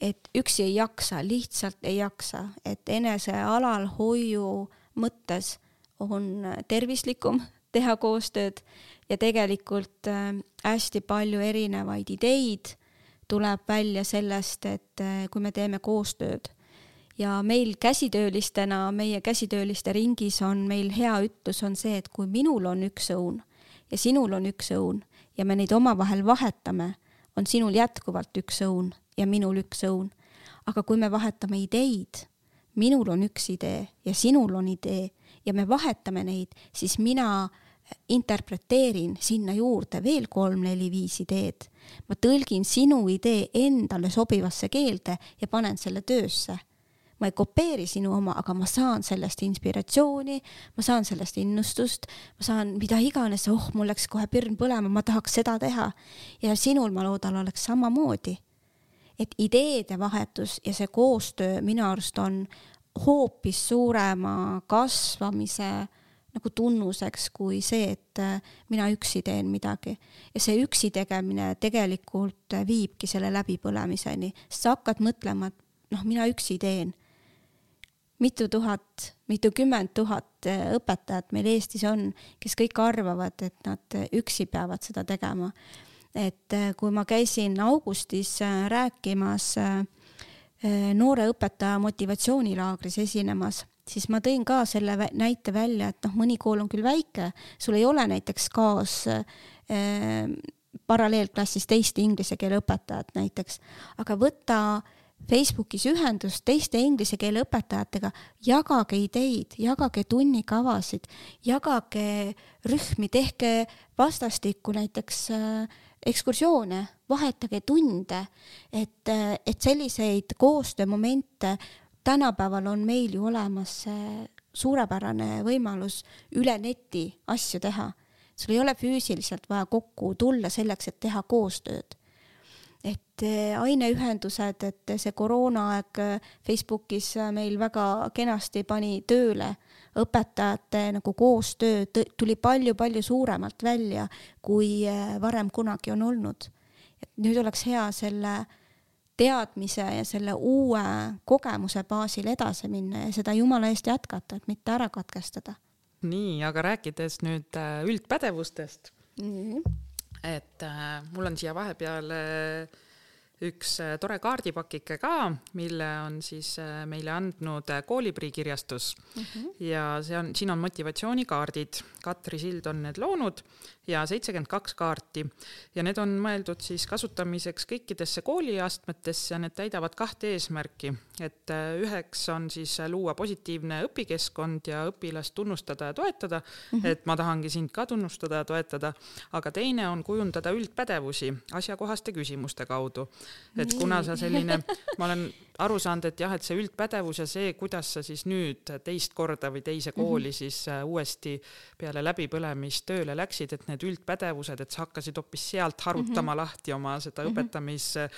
et üksi ei jaksa, lihtsalt ei jaksa, et enese alalhoiu mõttes on tervislikum teha koostööd ja tegelikult äh, hästi palju erinevaid ideid tuleb välja sellest, et äh, kui me teeme koostööd ja meil käsitöölistena, meie käsitööliste ringis on meil hea ütlus on see, et kui minul on üks õun ja sinul on üks õun ja me neid omavahel vahetame, on sinul jätkuvalt üks õun ja minul üks õun. aga kui me vahetame ideid, minul on üks idee ja sinul on idee ja me vahetame neid, siis mina interpreteerin sinna juurde veel kolm-neli-viis ideed. ma tõlgin sinu idee endale sobivasse keelde ja panen selle töösse. Ma ei kopeeri sinu oma, aga ma saan sellest inspiratsiooni, ma saan sellest innustust, ma saan mida iganes, oh, mul läks kohe pirn põlema, ma tahaks seda teha. ja sinul, ma loodan, oleks samamoodi et ideede vahetus ja see koostöö minu arust on hoopis suurema kasvamise nagu tunnuseks kui see, et äh, mina üksi teen midagi. ja see üksi tegemine tegelikult viibki selle läbipõlemiseni, sest sa hakkad mõtlema, et noh, mina üksi teen. Mitu tuhat, mitukümmend tuhat äh, õpetajat meil Eestis on, kes kõik arvavad, et nad üksi peavad seda tegema. Et äh, kui ma käisin augustis äh, rääkimas äh, noore õpetaja motivatsioonilaagris esinemas, siis ma tõin ka selle näite välja, et noh, mõni kool on küll väike, sul ei ole näiteks kaas äh, paralleelklassis teist inglise keele õpetajat näiteks, aga võta Facebookis ühendust teiste inglise keele õpetajatega, jagage ideid, jagage tunnikavasid, jagage rühmi, tehke vastastikku näiteks äh, ekskursioone, vahetage tunde, et, et selliseid koostöömomente tänapäeval on meil ju olemas suurepärane võimalus üle neti asju teha. sul ei ole füüsiliselt vaja kokku tulla selleks, et teha koostööd et eh, aineühendused, et see koroonaaeg Facebookis meil väga kenasti pani tööle õpetajate nagu koostöö tuli palju-palju suuremalt välja, kui varem kunagi on olnud. et nüüd oleks hea selle teadmise ja selle uue kogemuse baasil edasi minna ja seda jumala eest jätkata, et mitte ära katkestada. nii, aga rääkides nüüd üldpädevustest mm, -hmm. Et äh, mul on siia vahepeale äh, üks äh, tore kaardipakike ka, mille on siis äh, meile andnud Kooliprii kirjastus mm. -hmm. ja see on, siin on motivatsioonikaardid, Katri Sild on need loonud ja seitsekümmend kaks kaarti. Ja need on mõeldud siis kasutamiseks kõikidesse kooliastmetesse ja need täidavad kahte eesmärki, et üheks on siis luua positiivne õpikeskkond ja õpilast tunnustada ja toetada. Mm, -hmm. et ma tahangi sind ka tunnustada ja toetada, aga teine on kujundada üldpädevusi asjakohaste küsimuste kaudu. Et kuna sa selline, ma olen aru saanud, et jah, et see üldpädevus ja see, kuidas sa siis nüüd teist korda või teise kooli mm -hmm. siis äh, uuesti peale läbipõlemist tööle läksid, et need üldpädevused, et sa hakkasid hoopis sealt harutama mm -hmm. lahti oma seda mm -hmm. õpetamis äh,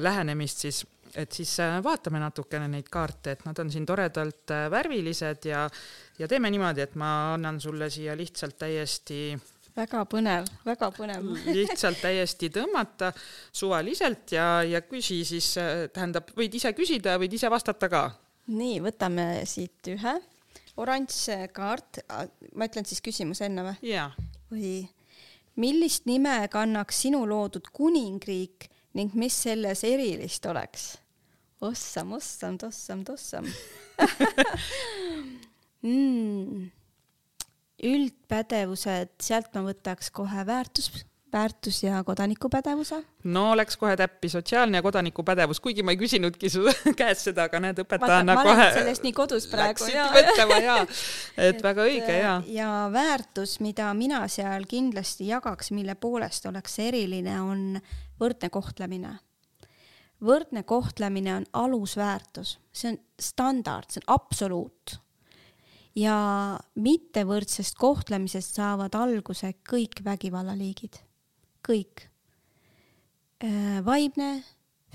lähenemist siis, et siis äh, vaatame natukene neid kaarte, et nad on siin toredalt värvilised ja ja teeme niimoodi, et ma annan sulle siia lihtsalt täiesti väga põnev, väga põnev lihtsalt täiesti tõmmata suvaliselt ja, ja küsi siis, tähendab, võid ise küsida, võid ise vastata ka. nii, võtame siit ühe oranž kaart, ma ütlen siis küsimuse enne või? jaa. või millist nime kannaks sinu loodud kuningriik ning mis selles erilist oleks? ossam, ossam, tossam, tossam mm üldpädevused, sealt ma võtaks kohe väärtus, väärtus ja kodanikupädevuse. no oleks kohe täppi sotsiaalne ja kodanikupädevus, kuigi ma ei küsinudki su käest seda, aga näed, õpetajana kohe. sellest nii kodus praegu. mõtlema ja, et, väga õige ja. ja väärtus, mida mina seal kindlasti jagaks, mille poolest oleks eriline, on võrdne kohtlemine võrdne kohtlemine on alusväärtus, see on standard, see on absoluut ja mittevõrdsest kohtlemisest saavad alguse kõik vägivallaliigid, kõik. Äh, vaimne,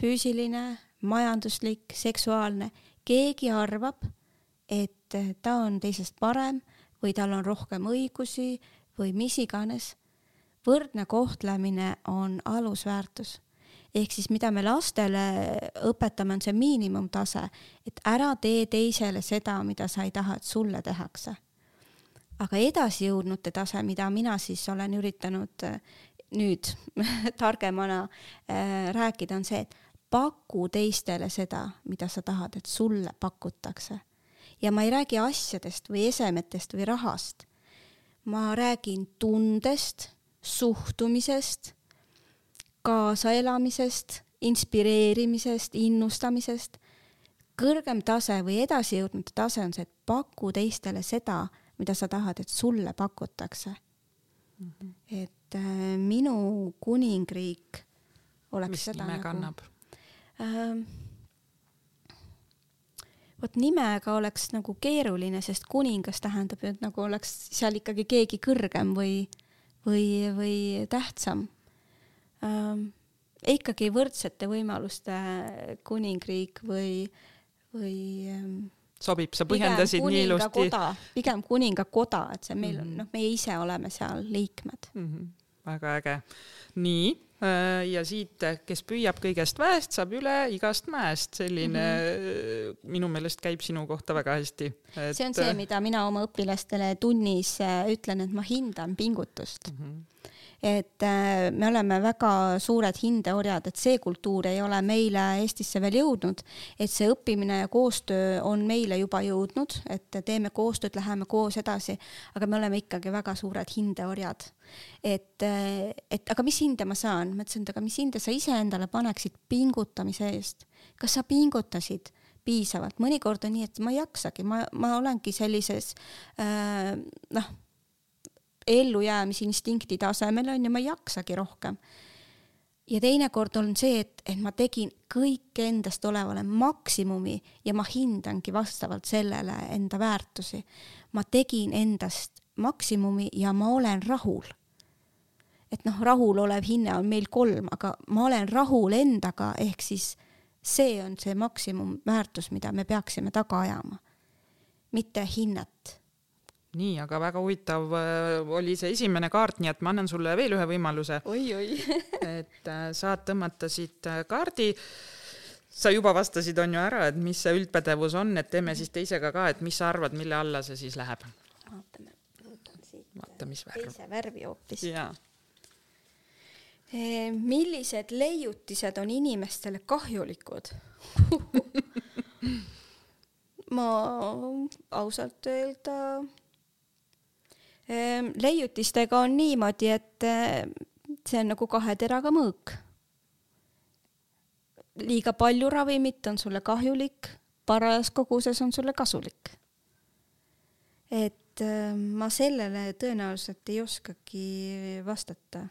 füüsiline, majanduslik, seksuaalne, keegi arvab, et ta on teisest parem või tal on rohkem õigusi või mis iganes. võrdne kohtlemine on alusväärtus ehk siis mida me lastele õpetame, on see miinimumtase, et ära tee teisele seda, mida sa ei taha, et sulle tehakse. aga edasijõudnute tase, mida mina siis olen üritanud äh, nüüd targemana äh, rääkida, on see, et paku teistele seda, mida sa tahad, et sulle pakutakse. ja ma ei räägi asjadest või esemetest või rahast. ma räägin tundest, suhtumisest kaasaelamisest, inspireerimisest, innustamisest. kõrgem tase või edasijõudnud tase on see, et paku teistele seda, mida sa tahad, et sulle pakutakse mm. -hmm. et äh, minu kuningriik oleks mis seda nime nagu, kannab äh,? vot nimega oleks nagu keeruline, sest kuningas tähendab ju, et nagu oleks seal ikkagi keegi kõrgem või, või, või tähtsam ikkagi võrdsete võimaluste kuningriik või, või ähm, sobib, sa põhjendasid nii ilusti. pigem kuningakoda, et see meil on mm -hmm., noh, meie ise oleme seal liikmed mm. -hmm. väga äge. nii, äh, ja siit, kes püüab kõigest väest, saab üle igast mäest, selline mm -hmm. minu meelest käib sinu kohta väga hästi et.... see on see, mida mina oma õpilastele tunnis äh, ütlen, et ma hindan pingutust mm. -hmm et äh, me oleme väga suured hindeorjad, et see kultuur ei ole meile Eestisse veel jõudnud, et see õppimine ja koostöö on meile juba jõudnud, et teeme koostööd, läheme koos edasi, aga me oleme ikkagi väga suured hindeorjad. et, äh, et aga mis hinde ma saan, ma ütlesin, et aga mis hinde sa iseendale paneksid pingutamise eest, kas sa pingutasid? piisavalt, mõnikord on nii, et ma ei jaksagi, ma, ma olengi sellises äh, noh, ellujäämisinstinkti tasemel on ju, ma ei jaksagi rohkem. ja teinekord on see, et, et ma tegin kõik endast olevale maksimumi ja ma hindangi vastavalt sellele enda väärtusi. ma tegin endast maksimumi ja ma olen rahul. et noh, rahulolev hinne on meil kolm, aga ma olen rahul endaga, ehk siis see on see maksimumväärtus, mida me peaksime taga ajama, mitte hinnet nii, aga väga huvitav äh, oli see esimene kaart, nii et ma annan sulle veel ühe võimaluse. oi-oi et äh, saad tõmmata siit äh, kaardi. sa juba vastasid, on ju ära, et mis see üldpädevus on, et teeme siis teisega ka, et mis sa arvad, mille alla see siis läheb? vaatame, võtan siit. vaata, värv. teise värvi hoopis. jaa millised leiutised on inimestele kahjulikud ma ausalt öelda leiutistega on niimoodi, et eh, see on nagu kahe teraga mõõk. liiga palju ravimit on sulle kahjulik, parajas koguses on sulle kasulik. et eh, ma sellele tõenäoliselt ei oskagi vastata.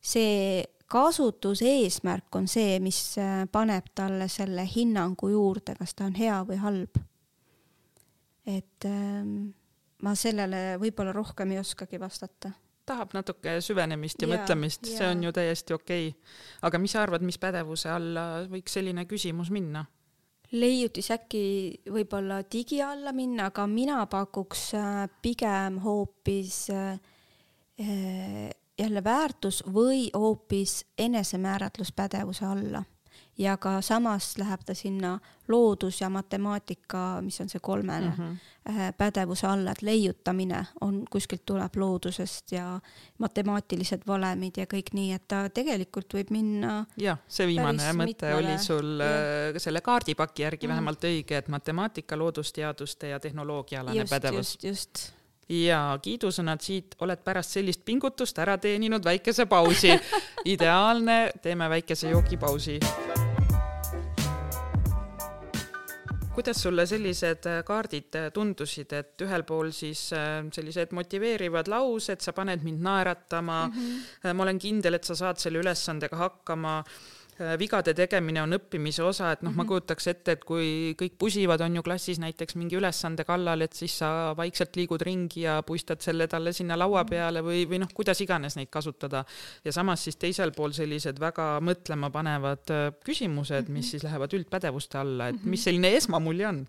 see kasutuse eesmärk on see, mis paneb talle selle hinnangu juurde, kas ta on hea või halb. et ähm, ma sellele võib-olla rohkem ei oskagi vastata. Tahab natuke süvenemist ja, ja mõtlemist, see on ju täiesti okei. Okay.. aga mis sa arvad, mis pädevuse alla võiks selline küsimus minna? leiutis äkki võib-olla digi alla minna, aga mina pakuks äh, pigem hoopis äh, äh, jälle väärtus või hoopis enesemääratluspädevuse alla ja ka samas läheb ta sinna loodus ja matemaatika, mis on see kolmene mm -hmm. pädevuse alla, et leiutamine on, kuskilt tuleb loodusest ja matemaatilised valemid ja kõik nii, et ta tegelikult võib minna. jah, see viimane mõte mitmele. oli sul ja. Äh, selle kaardipaki järgi mm -hmm. vähemalt õige, et matemaatika, loodusteaduste ja tehnoloogiaalane pädevus. just, just ja kiidusõnad siit, oled pärast sellist pingutust ära teeninud väikese pausi. ideaalne, teeme väikese joogipausi. Kuidas sulle sellised kaardid tundusid, et ühel pool siis äh, sellised motiveerivad laused, sa paned mind naeratama mm, -hmm. ma olen kindel, et sa saad selle ülesandega hakkama Äh, vigade tegemine on õppimise osa, et noh mm -hmm., ma mhm. kujutaks ette, et kui kõik pusivad, on ju klassis näiteks mingi ülesande kallal, et siis sa vaikselt liigud ringi ja puistad selle talle sinna laua mhm. peale või, või noh, kuidas iganes neid kasutada. ja samas siis teisel pool sellised väga mõtlema panevad äh, küsimused, mis mhm. siis lähevad üldpädevuste alla, et mis selline esmamulje on?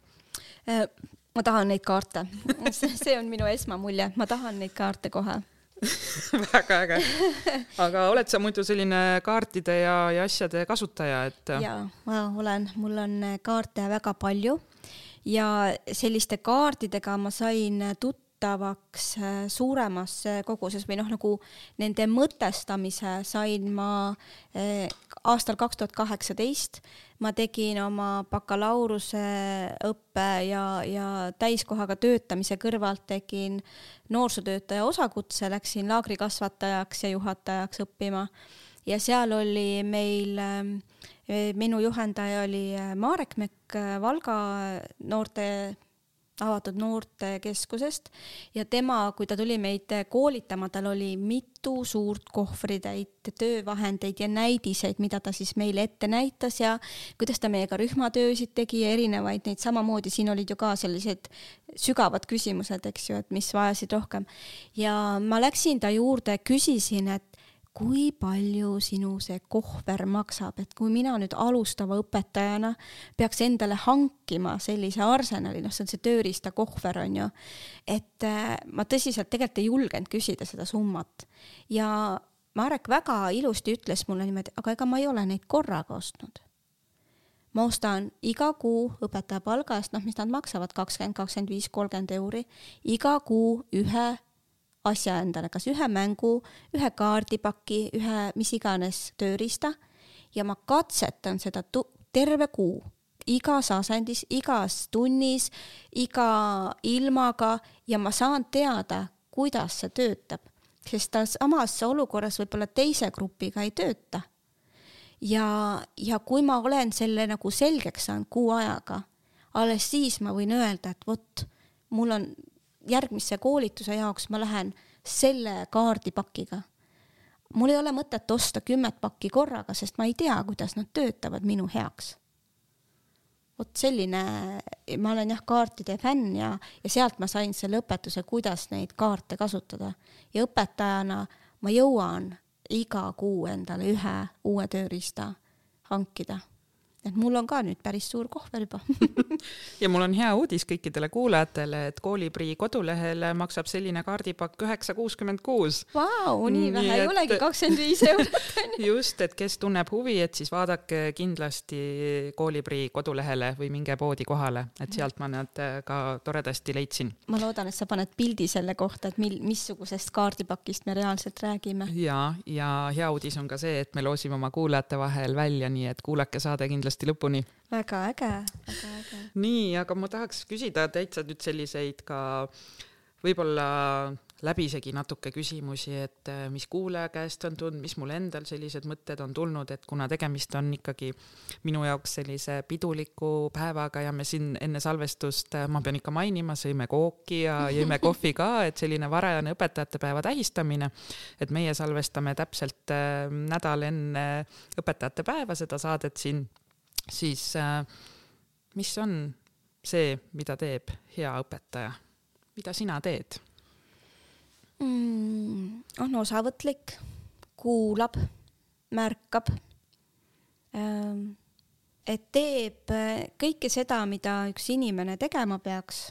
Äh, ma tahan neid kaarte see on minu esmamulje, ma tahan neid kaarte kohe väga äge. aga oled sa muidu selline kaartide ja, ja asjade kasutaja, et? jaa, ma olen, mul on kaarte väga palju ja selliste kaardidega ma sain tuttavaks äh, suuremas koguses või noh, nagu nende mõtestamise sain ma äh, aastal kaks tuhat kaheksateist. Ma tegin oma bakalaureuseõppe ja, ja täiskohaga töötamise kõrvalt tegin noorsootöötaja osakutse, läksin laagrikasvatajaks ja juhatajaks õppima. Ja seal oli meil, eh, minu juhendaja oli Marek Mekk Valga noorte avatud noortekeskusest ja tema, kui ta tuli meid koolitama, tal oli mitu suurt kohvritäit töövahendeid ja näidiseid, mida ta siis meile ette näitas ja kuidas ta meiega rühmatöösid tegi ja erinevaid neid samamoodi, siin olid ju ka sellised sügavad küsimused, eks ju, et mis vajasid rohkem. ja ma läksin ta juurde, küsisin, et kui palju sinu see kohver maksab, et kui mina nüüd alustava õpetajana peaks endale hankima sellise arsenali, noh, see on see tööriistakohver on ju, et äh, ma tõsiselt tegelikult ei julgenud küsida seda summat ja Marek väga ilusti ütles mulle niimoodi, aga ega ma ei ole neid korraga ostnud. ma ostan iga kuu õpetaja palga eest, noh, mis nad maksavad, kakskümmend, kakskümmend viis, kolmkümmend euri, iga kuu ühe asja endale, kas ühe mängu, ühe kaardipaki, ühe mis iganes tööriista. Ja ma katsetan seda terve kuu, igas asendis, igas tunnis, iga ilmaga ja ma saan teada, kuidas see töötab, sest ta samas olukorras võib-olla teise grupiga ei tööta. ja, ja kui ma olen selle nagu selgeks saanud kuu ajaga, alles siis ma võin öelda, et vot, mul on järgmise koolituse jaoks ma lähen selle kaardipakiga. mul ei ole mõtet osta kümmet pakki korraga, sest ma ei tea, kuidas nad töötavad minu heaks. vot selline, ma olen jah kaartide fänn ja, ja sealt ma sain selle õpetuse, kuidas neid kaarte kasutada ja õpetajana ma jõuan iga kuu endale ühe uue tööriista hankida et mul on ka nüüd päris suur kohver juba ja mul on hea uudis kõikidele kuulajatele, et Kooliprii kodulehel maksab selline kaardipakk üheksa kuuskümmend kuus. Vau, nii vähe ei olegi, kakskümmend viis eurot just, et kes tunneb huvi, et siis vaadake kindlasti Kooliprii kodulehele või minge poodi kohale, et sealt ma nad ka toredasti leidsin. ma loodan, et sa paned pildi selle kohta, et mil, missugusest kaardipakist me reaalselt räägime. ja, ja hea uudis on ka see, et me loosime oma kuulajate vahel välja, nii et kuulake saade kindlasti kindlasti lõpuni. väga äge, väga äge. nii, aga ma tahaks küsida täitsa nüüd selliseid ka võib-olla läbisegi natuke küsimusi, et äh, mis kuulaja käest on tulnud, mis mul endal sellised mõtted on tulnud, et kuna tegemist on ikkagi minu jaoks sellise piduliku päevaga ja me siin enne salvestust, äh, ma pean ikka mainima, sõime kooki ja jõime kohvi ka, et selline varajane õpetajate päeva tähistamine. et meie salvestame täpselt äh, nädal enne õpetajate päeva seda saadet siin, siis mis on see, mida teeb hea õpetaja? mida sina teed mm,? on osavõtlik, kuulab, märkab. Ähm, et teeb äh, kõike seda, mida üks inimene tegema peaks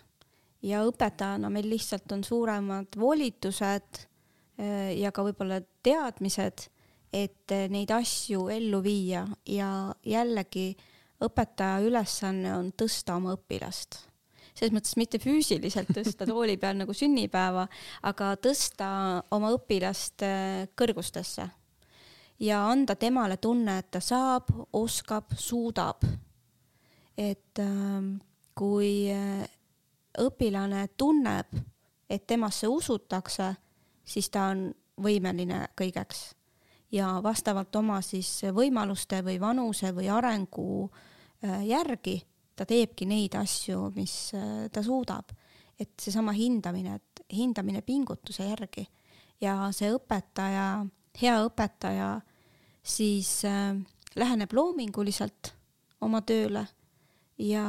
ja õpetajana meil lihtsalt on suuremad volitused äh, ja ka võib-olla teadmised, et äh, neid asju ellu viia ja jällegi õpetaja ülesanne on tõsta oma õpilast selles mõttes mitte füüsiliselt tõsta tooli peal nagu sünnipäeva, aga tõsta oma õpilast äh, kõrgustesse ja anda temale tunne, et ta saab, oskab, suudab. et ähm, kui äh, õpilane tunneb, et temasse usutakse, siis ta on võimeline kõigeks ja vastavalt oma siis võimaluste või vanuse või arengu äh, järgi ta teebki neid asju, mis äh, ta suudab. et seesama hindamine, et hindamine pingutuse järgi ja see õpetaja, hea õpetaja siis äh, läheneb loominguliselt oma tööle ja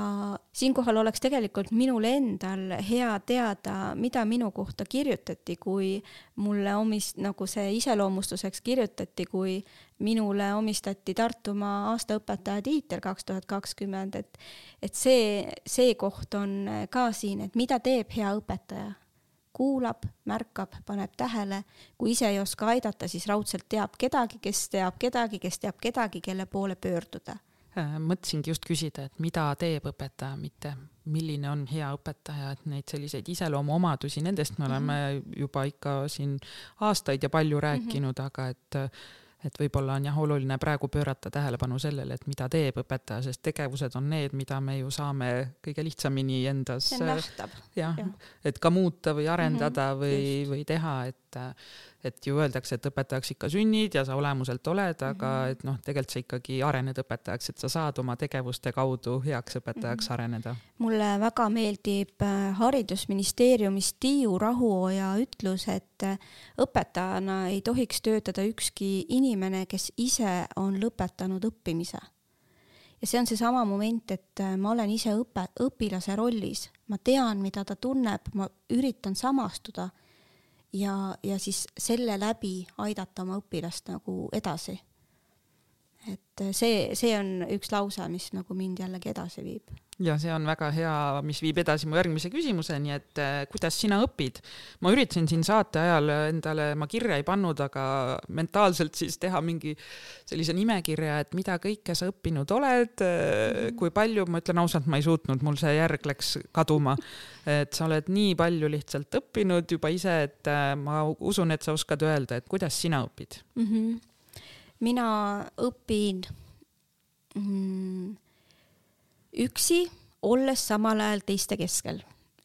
siinkohal oleks tegelikult minul endal hea teada, mida minu kohta kirjutati, kui mulle omis-, nagu see iseloomustuseks kirjutati, kui minule omistati Tartumaa aastaõpetaja tiitel kaks tuhat kakskümmend, et et see, see koht on ka siin, et mida teeb hea õpetaja? Kuulab, märkab, paneb tähele, kui ise ei oska aidata, siis raudselt teab kedagi, kes teab kedagi, kes teab kedagi, kelle poole pöörduda mõtlesingi just küsida, et mida teeb õpetaja, mitte milline on hea õpetaja, et neid selliseid iseloomuomadusi, nendest me oleme mm -hmm. juba ikka siin aastaid ja palju mhm. rääkinud mm, -hmm. aga et et võib-olla on jah oluline praegu pöörata tähelepanu sellele, et mida teeb õpetaja, sest tegevused on need, mida me ju saame kõige lihtsamini endas jah ja., et ka muuta või arendada mm -hmm. või, või teha, et et ju öeldakse, et õpetajaks ikka sünnid ja sa olemuselt oled, aga -hmm. et noh, tegelikult sa ikkagi arened õpetajaks, et sa saad oma tegevuste kaudu heaks õpetajaks mm -hmm. areneda. mulle väga meeldib äh, haridusministeeriumis Tiiu Rahuoja ütlus, et äh, õpetajana ei tohiks töötada ükski inimene, kes ise on lõpetanud õppimise ja see on seesama moment, et äh, ma olen ise õpe, õpilase rollis, ma tean, mida ta tunneb, ma üritan samastuda ja, ja siis selle läbi aidata oma õpilast nagu edasi. Et see, see on üks lause, mis nagu mind jällegi edasi viib. ja see on väga hea, mis viib edasi mu järgmise küsimuseni, et äh, kuidas sina õpid? ma üritasin siin saate ajal endale, ma kirja ei pannud, aga mentaalselt siis teha mingi sellise nimekirja, et mida kõike sa õppinud oled mm, -hmm. kui palju, ma ütlen ausalt, ma ei suutnud, mul see järg läks kaduma et sa oled nii palju lihtsalt õppinud juba ise, et äh, ma usun, et sa oskad öelda, et kuidas sina õpid mm? -hmm. Mina õpin mm, üksi, olles samal ajal teiste keskel.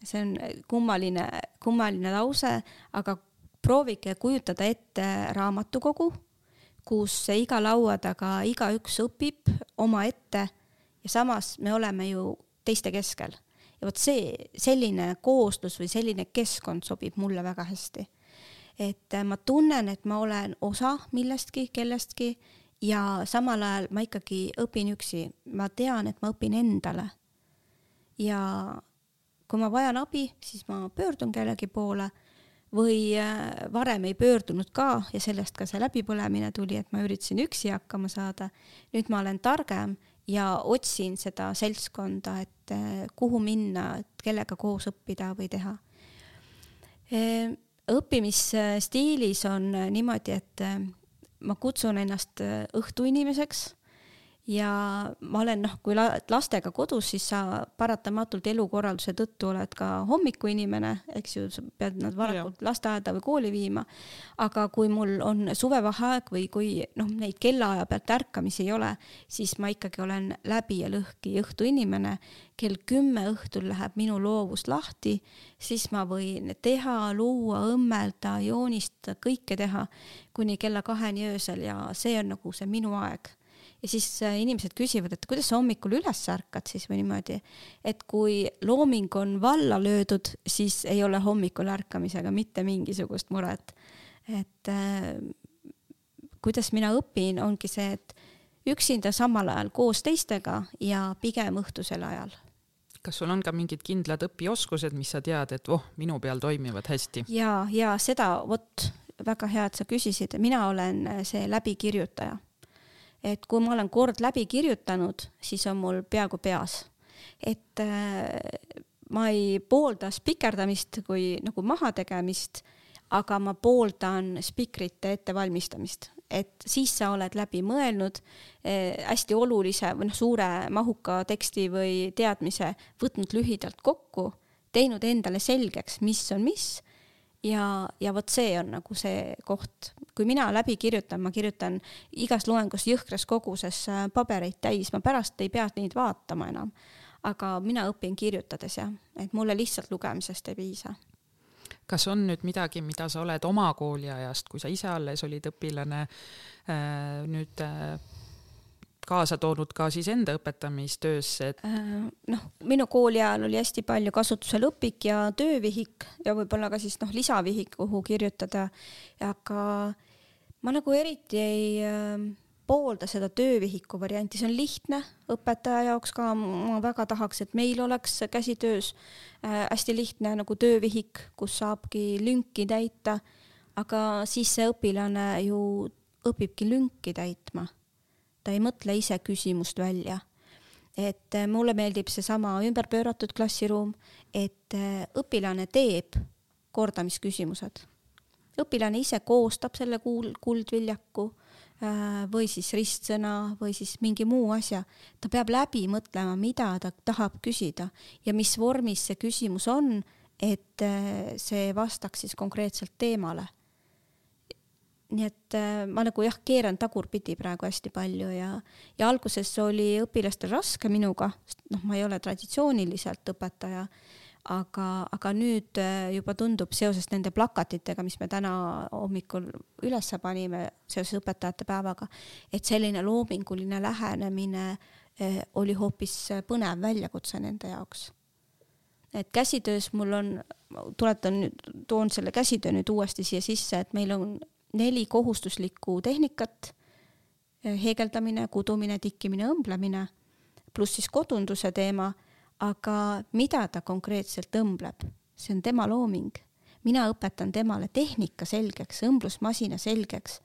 see on kummaline, kummaline lause, aga proovige kujutada ette raamatukogu, kus iga laua taga igaüks õpib omaette ja samas me oleme ju teiste keskel ja vot see, selline kooslus või selline keskkond sobib mulle väga hästi. Et äh, ma tunnen, et ma olen osa millestki, kellestki ja samal ajal ma ikkagi õpin üksi, ma tean, et ma õpin endale. ja kui ma vajan abi, siis ma pöördun kellegi poole või äh, varem ei pöördunud ka ja sellest ka see läbipõlemine tuli, et ma üritasin üksi hakkama saada. nüüd ma olen targem ja otsin seda seltskonda, et eh, kuhu minna, et kellega koos õppida või teha. Õppimisstiilis on niimoodi, et eh, ma kutsun ennast õhtuinimeseks ja ma olen noh, kui la lastega kodus, siis sa paratamatult elukorralduse tõttu oled ka hommikuinimene, eks ju, sa pead nad varakult lasteaeda või kooli viima. aga kui mul on suvevaheaeg või kui noh, neid kellaaja pealt ärkamisi ei ole, siis ma ikkagi olen läbi ja lõhki õhtuinimene. kell kümme õhtul läheb minu loovus lahti, siis ma võin teha, luua, õmmelda, joonistada, kõike teha kuni kella kaheni öösel ja see on nagu see minu aeg ja siis äh, inimesed küsivad, et kuidas sa hommikul üles ärkad siis või niimoodi, et kui looming on valla löödud, siis ei ole hommikul ärkamisega mitte mingisugust muret. et äh, kuidas mina õpin, ongi see, et üksinda samal ajal koos teistega ja pigem õhtusel ajal kas sul on ka mingid kindlad õpioskused, mis sa tead, et voh, minu peal toimivad hästi? ja, ja seda, vot väga hea, et sa küsisid, mina olen see läbikirjutaja et kui ma olen kord läbi kirjutanud, siis on mul peaaegu peas. et äh, ma ei poolda spikerdamist kui nagu mahategemist, aga ma pooldan spikrite ettevalmistamist, et siis sa oled läbi mõelnud eh, hästi olulise või noh, suure mahuka teksti või teadmise, võtnud lühidalt kokku, teinud endale selgeks, mis on mis ja, ja vot see on nagu see koht, kui mina läbi kirjutan, ma kirjutan igas loengus jõhkras koguses äh, pabereid täis, ma pärast ei pea neid vaatama enam. aga mina õpin kirjutades jah, et mulle lihtsalt lugemisest ei piisa. Kas on nüüd midagi, mida sa oled oma kooliajast, kui sa ise alles olid õpilane, äh, nüüd äh, kaasa toonud ka siis enda õpetamistöösse, et? Äh, noh, minu kooli ajal oli hästi palju kasutusel õpik ja töövihik ja võib-olla ka siis noh, lisavihik, kuhu kirjutada, aga ma nagu eriti ei äh, poolda seda töövihiku varianti, see on lihtne õpetaja jaoks ka, ma väga tahaks, et meil oleks käsitöös äh, hästi lihtne nagu töövihik, kus saabki lünki täita, aga siis see õpilane ju õpibki lünki täitma ta ei mõtle ise küsimust välja. et äh, mulle meeldib seesama ümberpööratud klassiruum, et äh, õpilane teeb kordamisküsimused. õpilane ise koostab selle kuul-, kuldviljaku äh, või siis ristsõna või siis mingi muu asja. ta peab läbi mõtlema, mida ta tahab küsida ja mis vormis see küsimus on, et see vastaks siis konkreetselt teemale nii et äh, ma nagu jah, keeran tagurpidi praegu hästi palju ja, ja alguses oli õpilastel raske minuga, sest noh, ma ei ole traditsiooniliselt õpetaja, aga, aga nüüd äh, juba tundub seoses nende plakatitega, mis me täna hommikul üles panime seoses õpetajate päevaga, et selline loominguline lähenemine äh, oli hoopis põnev väljakutse nende jaoks. Et käsitöös mul on, tuletan nüüd, toon selle käsitöö nüüd uuesti siia sisse, et meil on neli kohustuslikku tehnikat, eh, heegeldamine, kudumine, tikkimine, õmblemine, pluss siis kodunduse teema, aga mida ta konkreetselt õmbleb, see on tema looming. mina õpetan temale tehnika selgeks, õmblusmasina selgeks,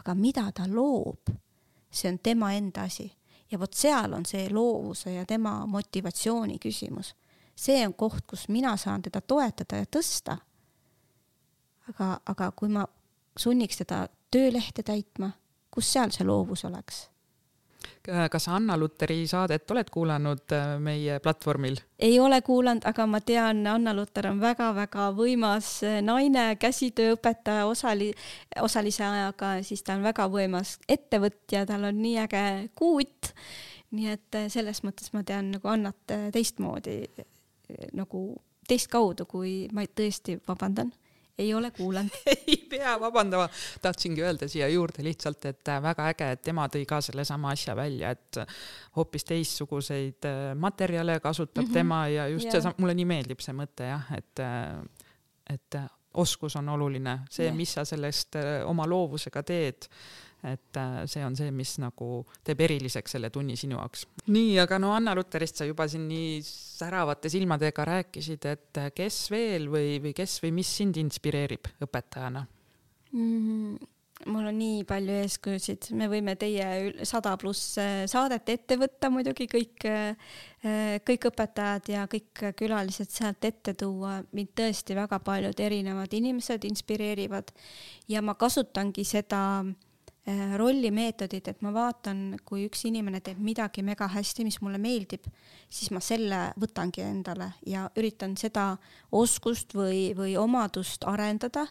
aga mida ta loob, see on tema enda asi. ja vot seal on see loovuse ja tema motivatsiooni küsimus. see on koht, kus mina saan teda toetada ja tõsta. aga, aga kui ma sunniks teda töölehte täitma, kus seal see loovus oleks? kas sa Anna Lutteri saadet oled kuulanud äh, meie platvormil? ei ole kuulanud, aga ma tean, Anna Lutter on väga-väga võimas äh, naine, käsitööõpetaja osali, osalise ajaga, siis ta on väga võimas ettevõtja, tal on nii äge kuut. nii et äh, selles mõttes ma tean nagu Annat teistmoodi nagu teist kaudu, kui ma tõesti vabandan ei ole kuulanud ei pea vabandama, tahtsingi öelda siia juurde lihtsalt, et äh, väga äge, et tema tõi ka sellesama asja välja, et hoopis teistsuguseid äh, materjale kasutab mm -hmm. tema ja just yeah. see, mulle nii meeldib see mõte jah, et, äh, et oskus on oluline, see yeah., mis sa sellest oma loovusega teed et äh, see on see, mis nagu teeb eriliseks selle tunni sinu jaoks. nii, aga no Anna Lutterist sa juba siin nii säravate silmadega rääkisid, et äh, kes veel või, või kes või mis sind inspireerib õpetajana mm,? mul on nii palju eeskujusid, me võime teie sada pluss äh, saadet ette võtta muidugi kõik, kõik õpetajad ja kõik külalised sealt ette tuua. mind tõesti väga paljud erinevad inimesed inspireerivad ja ma kasutangi seda äh, rollimeetodid, et ma vaatan, kui üks inimene teeb midagi mega hästi, mis mulle meeldib, siis ma selle võtangi endale ja üritan seda oskust või, või omadust arendada.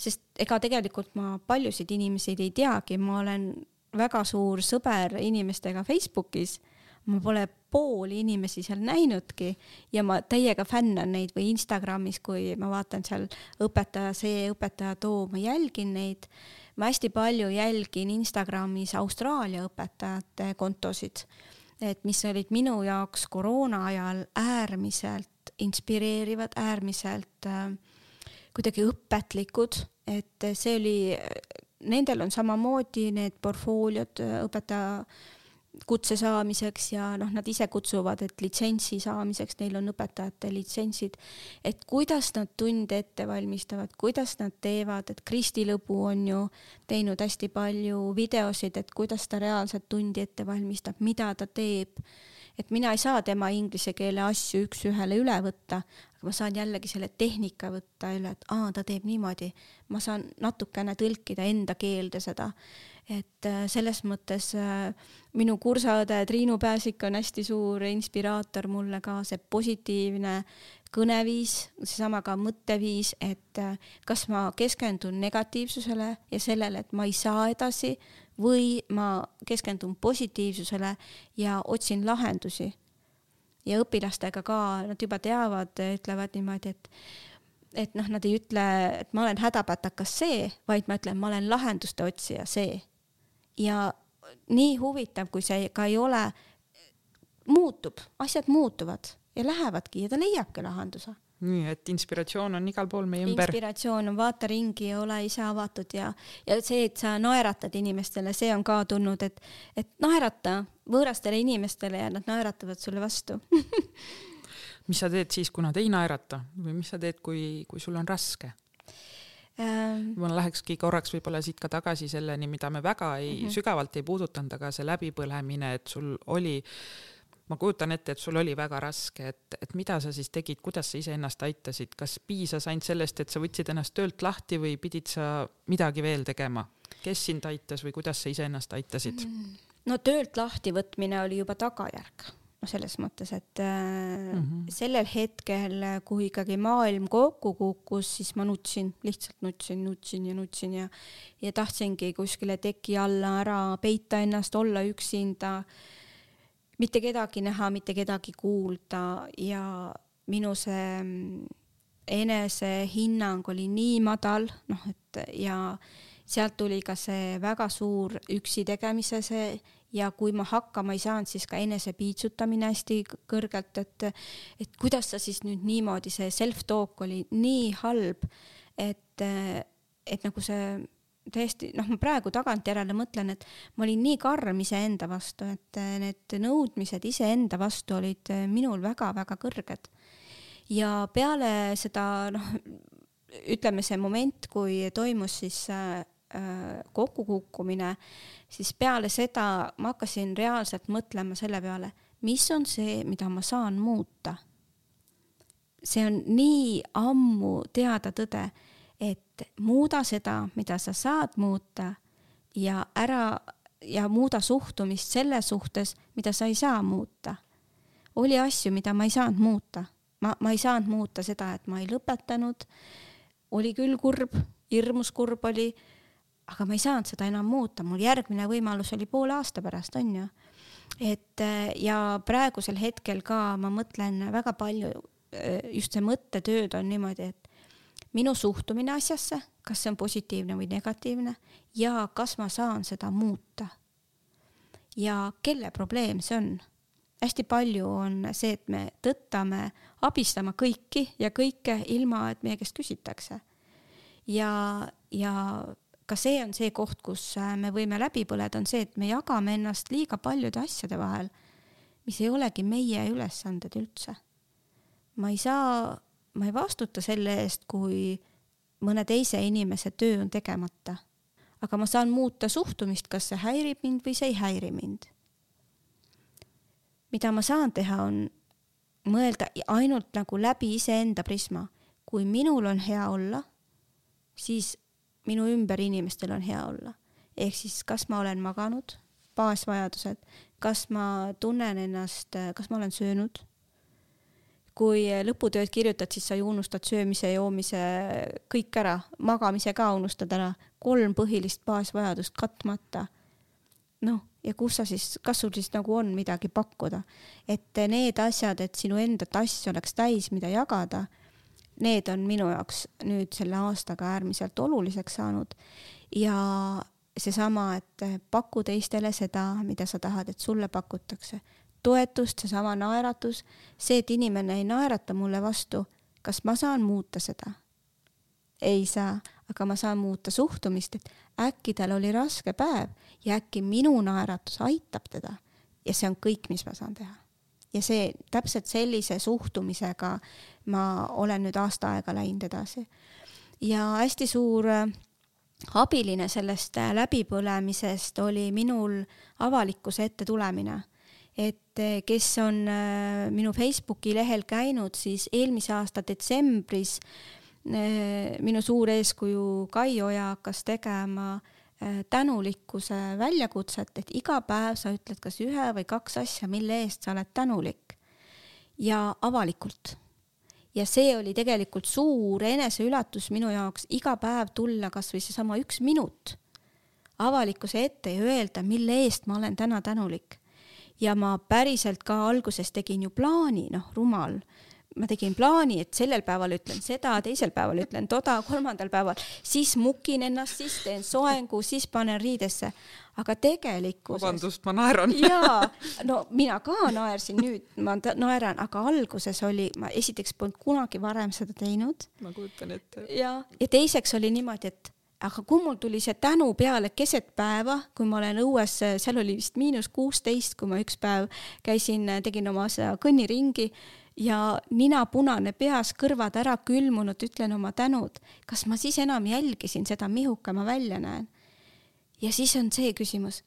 sest ega tegelikult ma paljusid inimesi ei teagi, ma olen väga suur sõber inimestega Facebookis ma pole pooli inimesi seal näinudki ja ma täiega fännan neid või Instagramis, kui ma vaatan seal õpetaja see, õpetaja too, ma jälgin neid. Ma hästi palju jälgin Instagramis Austraalia õpetajate kontosid, et mis olid minu jaoks koroona ajal äärmiselt inspireerivad, äärmiselt äh, kuidagi õpetlikud, et see oli, nendel on samamoodi need portfooliod õpetaja kutse saamiseks ja noh, nad ise kutsuvad, et litsentsi saamiseks, neil on õpetajate litsentsid, et kuidas nad tunde ette valmistavad, kuidas nad teevad, et Kristi Lõbu on ju teinud hästi palju videosid, et kuidas ta reaalselt tundi ette valmistab, mida ta teeb. et mina ei saa tema inglise keele asju üks-ühele üle võtta, ma saan jällegi selle tehnika võtta üle, et aa, ta teeb niimoodi, ma saan natukene tõlkida enda keelde seda et äh, selles mõttes äh, minu kursaõde Triinu Pääsik on hästi suur inspiraator mulle ka see positiivne kõneviis, seesama ka mõtteviis, et äh, kas ma keskendun negatiivsusele ja sellele, et ma ei saa edasi või ma keskendun positiivsusele ja otsin lahendusi. Ja õpilastega ka, nad juba teavad, ütlevad niimoodi, et et noh, nad ei ütle, et ma olen hädapatakas see, vaid ma ütlen, ma olen lahenduste otsija see ja nii huvitav, kui see ka ei ole, muutub, asjad muutuvad ja lähevadki ja ta leiabki lahenduse nii et inspiratsioon on igal pool meie ümber. inspiratsioon on, vaata ringi ja ole ise avatud ja, ja see, et sa naeratad inimestele, see on ka tulnud, et, et naerata võõrastele inimestele ja nad naeratavad sulle vastu mis sa teed siis, kui nad ei naerata või mis sa teed, kui, kui sul on raske? ähm.... ma lähekski korraks võib-olla siit ka tagasi selleni, mida me väga ei mm, -hmm. sügavalt ei puudutanud, aga see läbipõlemine, et sul oli, ma kujutan ette, et sul oli väga raske, et, et mida sa siis tegid, kuidas sa iseennast aitasid, kas piisas ainult sellest, et sa võtsid ennast töölt lahti või pidid sa midagi veel tegema? kes sind aitas või kuidas sa iseennast aitasid? Mm. No töölt lahtivõtmine oli juba tagajärg noh, selles mõttes, et mm -hmm. sellel hetkel, kui ikkagi maailm kokku kukkus, siis ma nutsin, lihtsalt nutsin, nutsin ja nutsin ja ja tahtsingi kuskile teki alla ära peita ennast, olla üksinda, mitte kedagi näha, mitte kedagi kuulda ja minu see mm, enesehinnang oli nii madal, noh, et ja sealt tuli ka see väga suur üksi tegemise see ja kui ma hakkama ei saanud, siis ka enesepiitsutamine hästi kõrgelt, et, et kuidas sa siis nüüd niimoodi, see self-talk oli nii halb, et, et nagu see täiesti, noh, ma praegu tagantjärele mõtlen, et ma olin nii karm iseenda vastu, et need nõudmised iseenda vastu olid minul väga-väga kõrged. ja peale seda, noh, ütleme see moment, kui toimus siis äh, kokkukukkumine, siis peale seda ma hakkasin reaalselt mõtlema selle peale, mis on see, mida ma saan muuta. see on nii ammu teada tõde, et muuda seda, mida sa saad muuta ja ära ja muuda suhtumist selle suhtes, mida sa ei saa muuta. oli asju, mida ma ei saanud muuta, ma, ma ei saanud muuta seda, et ma ei lõpetanud. oli küll kurb, hirmus kurb oli aga ma ei saanud seda enam muuta, mul järgmine võimalus oli poole aasta pärast, on ju. et äh, ja praegusel hetkel ka ma mõtlen väga palju, äh, just see mõttetööd on niimoodi, et minu suhtumine asjasse, kas see on positiivne või negatiivne ja kas ma saan seda muuta. ja kelle probleem see on? hästi palju on see, et me tõttame abistama kõiki ja kõike ilma, et meie käest küsitakse. ja, ja ka see on see koht, kus äh, me võime läbi põleda, on see, et me jagame ennast liiga paljude asjade vahel, mis ei olegi meie ülesanded üldse. ma ei saa, ma ei vastuta selle eest, kui mõne teise inimese töö on tegemata. aga ma saan muuta suhtumist, kas see häirib mind või see ei häiri mind. mida ma saan teha, on mõelda ainult nagu läbi iseenda prisma. kui minul on hea olla, siis minu ümber inimestel on hea olla. ehk siis kas ma olen maganud, baasvajadused, kas ma tunnen ennast, kas ma olen söönud. kui lõputööd kirjutad, siis sa ju unustad söömise, joomise kõik ära, magamise ka unustad ära, kolm põhilist baasvajadust katmata. noh, ja kus sa siis, kas sul siis nagu on midagi pakkuda, et need asjad, et sinu enda tass oleks täis, mida jagada, need on minu jaoks nüüd selle aastaga äärmiselt oluliseks saanud ja seesama, et paku teistele seda, mida sa tahad, et sulle pakutakse. toetust, seesama naeratus, see, et inimene ei naerata mulle vastu, kas ma saan muuta seda? ei saa, aga ma saan muuta suhtumist, et äkki tal oli raske päev ja äkki minu naeratus aitab teda. ja see on kõik, mis ma saan teha. Ja see, täpselt sellise suhtumisega ma olen nüüd aasta aega läinud edasi. ja hästi suur äh, abiline sellest äh, läbipõlemisest oli minul avalikkuse ette tulemine. et äh, kes on minu Facebooki lehel käinud, siis eelmise aasta detsembris minu suur eeskuju Kai Oja hakkas tegema tänulikkuse väljakutset, et iga päev sa ütled kas ühe või kaks asja, mille eest sa oled tänulik ja avalikult ja see oli tegelikult suur eneseüllatus minu jaoks iga päev tulla kasvõi seesama üks minut avalikkuse ette ja öelda, mille eest ma olen täna tänulik. ja ma päriselt ka alguses tegin ju plaani, noh, rumal ma tegin plaani, et sellel päeval ütlen seda, teisel päeval ütlen toda, kolmandal päeval, siis mukin ennast, siis teen soengu, siis panen riidesse. aga tegelikkuses. vabandust, ma naeran. jaa, no mina ka naersin nüüd, ma naeran, aga alguses oli, ma esiteks polnud kunagi varem seda teinud. ma kujutan ette. ja, ja teiseks oli niimoodi, et aga kui mul tuli see tänu peale keset päeva, kui ma olen õues, seal oli vist miinus kuusteist, kui ma üks päev käisin, tegin oma kõnniringi ja nina punane peas, kõrvad ära külmunud, ütlen oma tänud. kas ma siis enam jälgisin seda, mihuke ma välja näen? ja siis on see küsimus,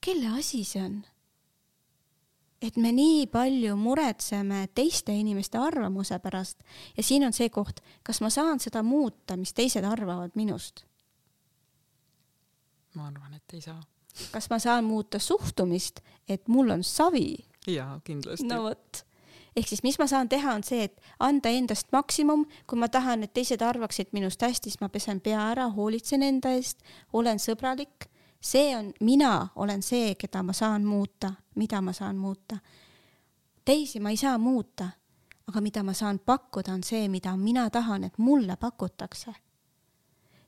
kelle asi see on? et me nii palju muretseme teiste inimeste arvamuse pärast ja siin on see koht, kas ma saan seda muuta, mis teised arvavad minust? ma arvan, et ei saa. kas ma saan muuta suhtumist, et mul on savi? jaa, kindlasti. no vot ehk siis, mis ma saan teha, on see, et anda endast maksimum, kui ma tahan, et teised arvaksid minust hästi, siis ma pesen pea ära, hoolitsen enda eest, olen sõbralik. see on, mina olen see, keda ma saan muuta, mida ma saan muuta. teisi ma ei saa muuta, aga mida ma saan pakkuda, on see, mida mina tahan, et mulle pakutakse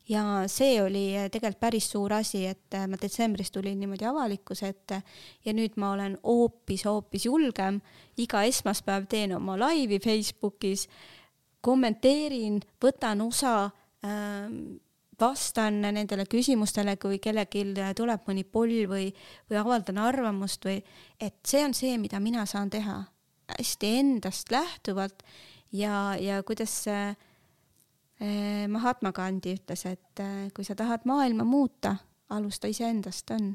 ja see oli eh, tegelikult päris suur asi, et eh, ma detsembris tulin niimoodi avalikkuse ette ja nüüd ma olen hoopis-hoopis julgem. iga esmaspäev teen oma laivi Facebookis, kommenteerin, võtan osa ähm, vastan nendele küsimustele, kui kellelgi tuleb mõni poll või, või avaldan arvamust või et see on see, mida mina saan teha hästi endast lähtuvalt ja, ja kuidas äh, Mahatma Gandhi ütles, et eh, kui sa tahad maailma muuta, alusta iseendast, on.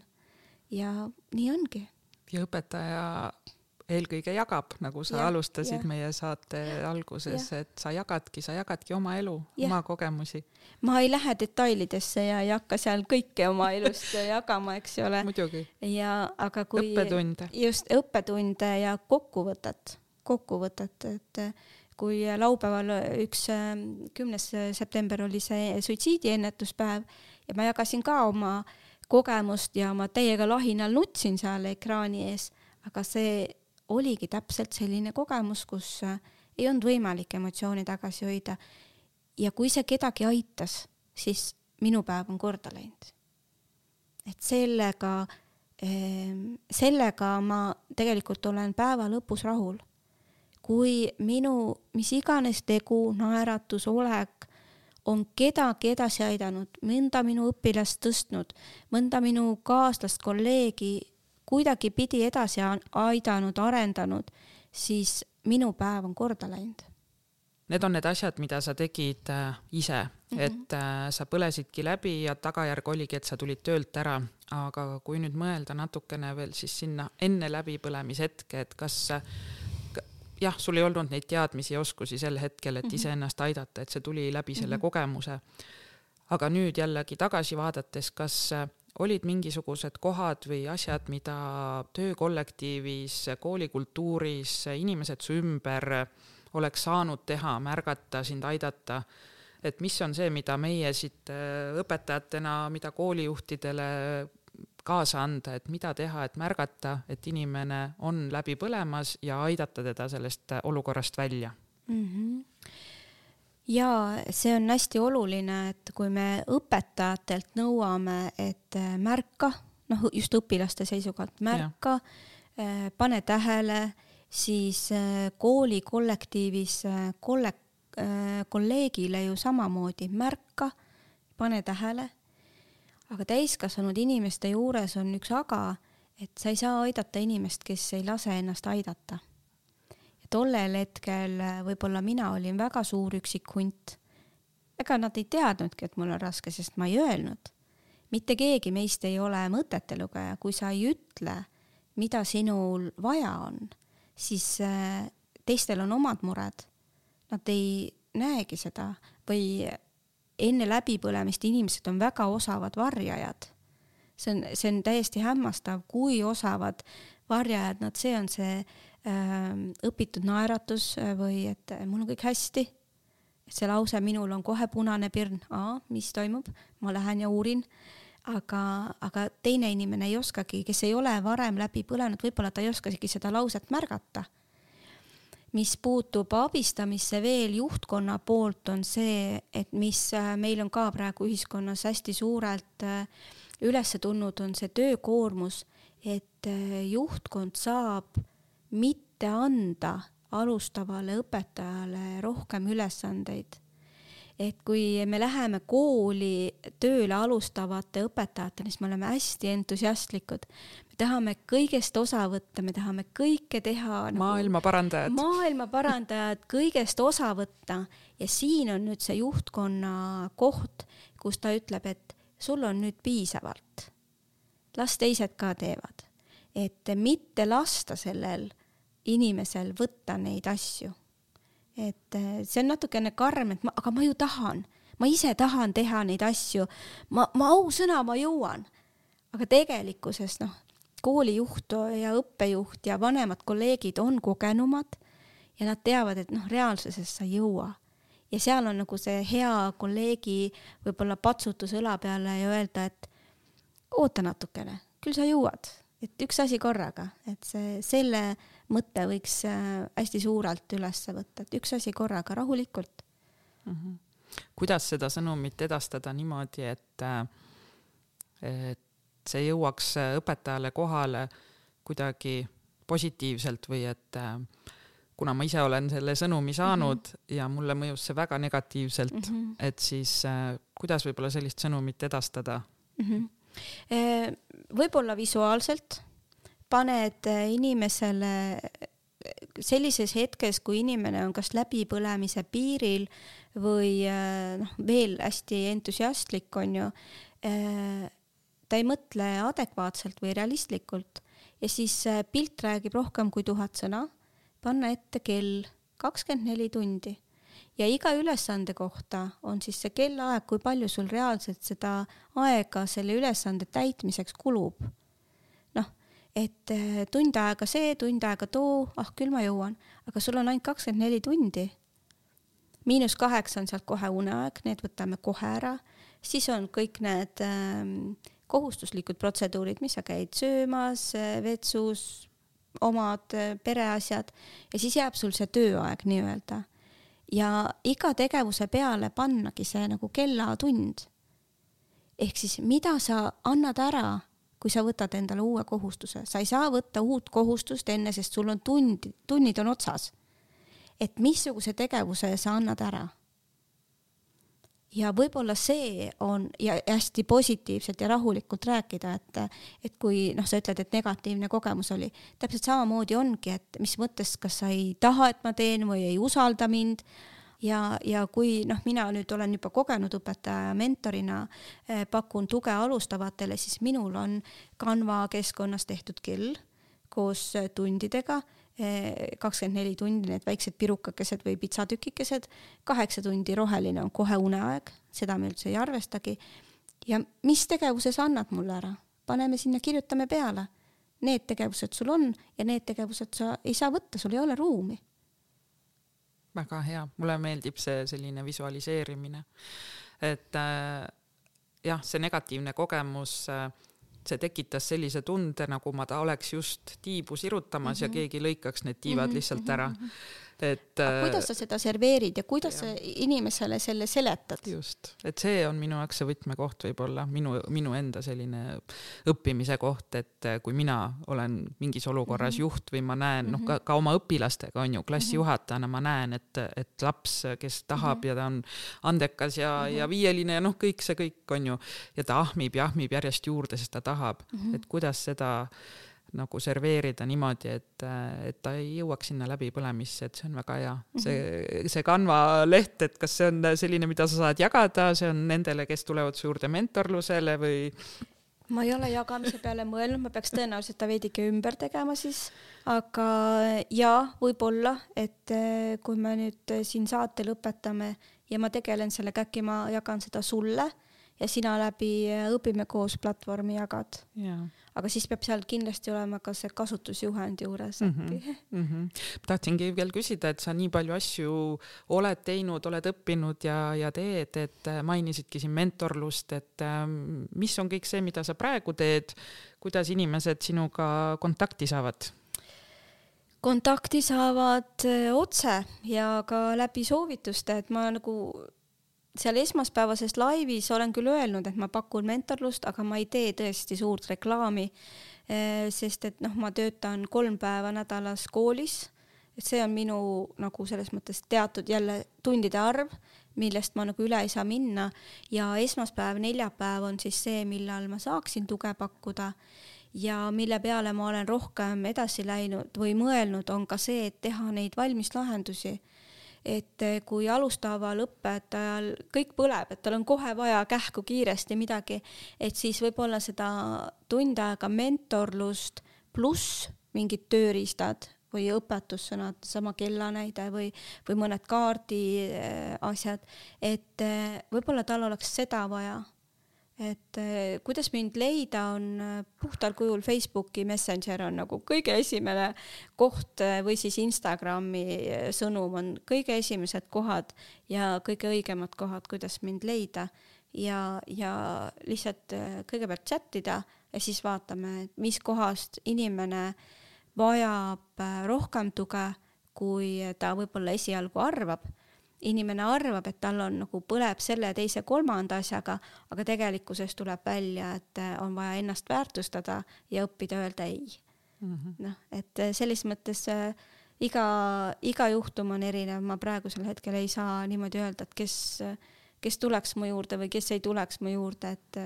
ja nii ongi. ja õpetaja eelkõige jagab, nagu sa ja, alustasid ja. meie saate alguses, et sa jagadki, sa jagadki oma elu, oma kogemusi. ma ei lähe detailidesse ja ei hakka seal kõike oma elust jagama, eks ole. ja aga kui õppetunde. just õppetunde ja kokkuvõtet, kokkuvõtet, et kui laupäeval üks ähm, kümnes september oli see suitsiidiennetuspäev ja ma jagasin ka oma kogemust ja ma täiega lahinal nutsin seal ekraani ees, aga see oligi täpselt selline kogemus, kus äh, ei olnud võimalik emotsiooni tagasi hoida. ja kui see kedagi aitas, siis minu päev on korda läinud. et sellega, ähm, sellega ma tegelikult olen päeva lõpus rahul kui minu mis iganes tegu, naeratus, olek on kedagi edasi aidanud, mõnda minu õpilast tõstnud, mõnda minu kaaslast, kolleegi kuidagipidi edasi aidanud, arendanud, siis minu päev on korda läinud. Need on need asjad, mida sa tegid äh, ise -hmm. et äh, sa põlesidki läbi ja tagajärg oligi, et sa tulid töölt ära, aga kui nüüd mõelda natukene veel siis sinna enne läbipõlemishetke, et kas jah, sul ei olnud neid teadmisi ja oskusi sel hetkel, et -hmm. iseennast aidata, et see tuli läbi selle mm -hmm. kogemuse. aga nüüd jällegi tagasi vaadates, kas olid mingisugused kohad või asjad, mida töökollektiivis, koolikultuuris inimesed su ümber oleks saanud teha, märgata, sind aidata, et mis on see, mida meie siit äh, õpetajatena, mida koolijuhtidele kaasa anda, et mida teha, et märgata, et inimene on läbi põlemas ja aidata teda sellest olukorrast välja mm. -hmm ja see on hästi oluline, et kui me õpetajatelt nõuame, et äh, märka, noh, just õpilaste seisukohalt, märka, äh, pane tähele, siis äh, kooli kollektiivis kolle-, kolleegile ju samamoodi, märka, pane tähele. Aga täiskasvanud inimeste juures on üks aga, et sa ei saa aidata inimest, kes ei lase ennast aidata tollel hetkel äh, võib-olla mina olin väga suur üksik hunt. ega nad ei teadnudki, et mul on raske, sest ma ei öelnud. mitte keegi meist ei ole mõtete lugeja, kui sa ei ütle, mida sinul vaja on, siis äh, teistel on omad mured. Nad ei näegi seda või enne läbipõlemist inimesed on väga osavad varjajad. see on, see on täiesti hämmastav, kui osavad varjajad nad, see on see Ähm, õpitud naeratus äh, või et äh, mul on kõik hästi. see lause minul on kohe punane pirn, aa, mis toimub, ma lähen ja uurin. aga, aga teine inimene ei oskagi, kes ei ole varem läbi põlenud, võib-olla ta ei oskagi seda lauset märgata. Mis puutub abistamisse veel juhtkonna poolt, on see, et mis äh, meil on ka praegu ühiskonnas hästi suurelt üles tulnud, on see töökoormus, et juhtkond saab mitte anda alustavale õpetajale rohkem ülesandeid. Et kui me läheme kooli tööle alustavate õpetajatena, siis me oleme hästi entusiastlikud. me tahame kõigest osa võtta, me tahame kõike teha nagu,. maailma parandajad. maailma parandajad, kõigest osa võtta ja siin on nüüd see juhtkonna koht, kus ta ütleb, et sul on nüüd piisavalt. las teised ka teevad et mitte lasta sellel inimesel võtta neid asju. Et eh, see on natukene karm, et ma, aga ma ju tahan, ma ise tahan teha neid asju, ma, ma ausõna, ma jõuan. aga tegelikkuses noh, koolijuht ja õppejuht ja vanemad kolleegid on kogenumad ja nad teavad, et noh, reaalsuses sa ei jõua. ja seal on nagu see hea kolleegi võib-olla patsutus õla peale ja öelda, et oota natukene, küll sa jõuad, et üks asi korraga, et see, selle mõte võiks äh, hästi suurelt üles võtta, et üks asi korraga, rahulikult mm. -hmm. kuidas seda sõnumit edastada niimoodi, et, äh, et see jõuaks äh, õpetajale kohale kuidagi positiivselt või et kuna ma ise olen selle sõnumi saanud mm -hmm. ja mulle mõjus see väga negatiivselt mm, -hmm. et siis kuidas võib-olla sellist sõnumit edastada mm? -hmm. võib-olla visuaalselt paned inimesele sellises hetkes, kui inimene on kas läbipõlemise piiril või noh, veel hästi entusiastlik, on ju, ta ei mõtle adekvaatselt või realistlikult. Ja siis pilt räägib rohkem kui tuhat sõna, panna ette kell kakskümmend neli tundi. Ja iga ülesande kohta on siis see kellaaeg, kui palju sul reaalselt seda aega selle ülesande täitmiseks kulub et äh, tund aega see, tund aega too, ah küll ma jõuan, aga sul on ainult kakskümmend neli tundi. miinus kaheksa on sealt kohe uneaeg, need võtame kohe ära, siis on kõik need ähm, kohustuslikud protseduurid, mis sa käid söömas, äh, vetsus, omad äh, pereasjad ja siis jääb sul see tööaeg nii-öelda. ja iga tegevuse peale pannagi see nagu kellatund. ehk siis mida sa annad ära kui sa võtad endale uue kohustuse, sa ei saa võtta uut kohustust enne, sest sul on tund, tunnid on otsas. et missuguse tegevuse sa annad ära. ja võib-olla see on ja hästi positiivselt ja rahulikult rääkida, et, et kui noh, sa ütled, et negatiivne kogemus oli, täpselt samamoodi ongi, et mis mõttes, kas sa ei taha, et ma teen või ei usalda mind ja, ja kui noh, mina nüüd olen juba kogenud õpetaja ja mentorina eh, pakun tuge alustavatele, siis minul on Canva keskkonnas tehtud kell koos eh, tundidega, eh, kakskümmend neli tundi need väiksed pirukakesed või pitsatükikesed, kaheksa tundi roheline on kohe uneaeg, seda me üldse ei arvestagi ja mis tegevuse sa annad mulle ära, paneme sinna, kirjutame peale. Need tegevused sul on ja need tegevused sa ei saa võtta, sul ei ole ruumi. Väga hea, mulle meeldib see selline visualiseerimine, et äh, jah, see negatiivne kogemus äh, see tekitas sellise tunde, nagu ma ta oleks just tiibu sirutamas mm -hmm. ja mhm. keegi lõikaks need tiivad mm -hmm. lihtsalt ära. Mhm, mhm et. kuidas sa seda serveerid ja kuidas ja. sa inimesele selle seletad? just, et see on minu jaoks see võtmekoht võib-olla minu, minu enda selline õppimise koht, et kui mina olen mingis olukorras mm -hmm. juht või ma näen, noh, ka, ka oma õpilastega on ju, klassijuhatajana ma näen, et, et laps, kes tahab mm -hmm. ja ta on andekas ja mm, -hmm. ja viieline ja noh, kõik see kõik on ju, ja ta ahmib ja ahmib järjest juurde, sest ta tahab mm, -hmm. et kuidas seda nagu serveerida niimoodi, et, et ta ei jõuaks sinna läbipõlemisse, et see on väga hea. see, mhm. see Canva leht, et kas see on selline, mida sa saad jagada, see on nendele, kes tulevad su juurde mentorlusele või? ma ei ole jagamise peale mõelnud, ma peaks tõenäoliselt ta veidike ümber tegema siis, aga jaa, võib-olla, et eh, kui me nüüd siin saate lõpetame ja ma tegelen sellega, äkki ma jagan seda sulle ja sina läbi Õpime koos platvormi jagad yeah aga siis peab seal kindlasti olema ka see kasutusjuhend juures äkki mm. -hmm. Mm -hmm. tahtsingi veel küsida, et sa nii palju asju oled teinud, oled õppinud ja, ja teed, et äh, mainisidki siin mentorlust, et ähm, mis on kõik see, mida sa praegu teed, kuidas inimesed sinuga kontakti saavad? kontakti saavad äh, otse ja ka läbi soovituste, et ma nagu seal esmaspäevases laivis olen küll öelnud, et ma pakun mentorlust, aga ma ei tee tõesti suurt reklaami, eh, sest et noh, ma töötan kolm päeva nädalas koolis, et see on minu nagu selles mõttes teatud jälle tundide arv, millest ma nagu üle ei saa minna. Ja esmaspäev, neljapäev on siis see, millal ma saaksin tuge pakkuda. Ja mille peale ma olen rohkem edasi läinud või mõelnud, on ka see, et teha neid valmislahendusi et eh, kui alustaval õpetajal kõik põleb, et tal on kohe vaja kähku kiiresti midagi, et siis võib-olla seda tund aega mentorlust pluss mingid tööriistad või õpetussõnad, sama kellanäide või, või mõned kaardi eh, asjad, et eh, võib-olla tal oleks seda vaja et äh, kuidas mind leida, on äh, puhtal kujul Facebooki Messenger on nagu kõige esimene koht äh, või siis Instagrami sõnum on kõige esimesed kohad ja kõige õigemad kohad, kuidas mind leida. Ja, ja lihtsalt kõigepealt chat ida ja siis vaatame, mis kohast inimene vajab rohkem tuge, kui ta võib-olla esialgu arvab inimene arvab, et tal on nagu põleb selle, teise, kolmanda asjaga, aga tegelikkuses tuleb välja, et äh, on vaja ennast väärtustada ja õppida öelda ei. Mm -hmm.. noh, et äh, selles mõttes äh, iga, iga juhtum on erinev, ma praegusel hetkel ei saa niimoodi öelda, et kes, kes tuleks mu juurde või kes ei tuleks mu juurde, et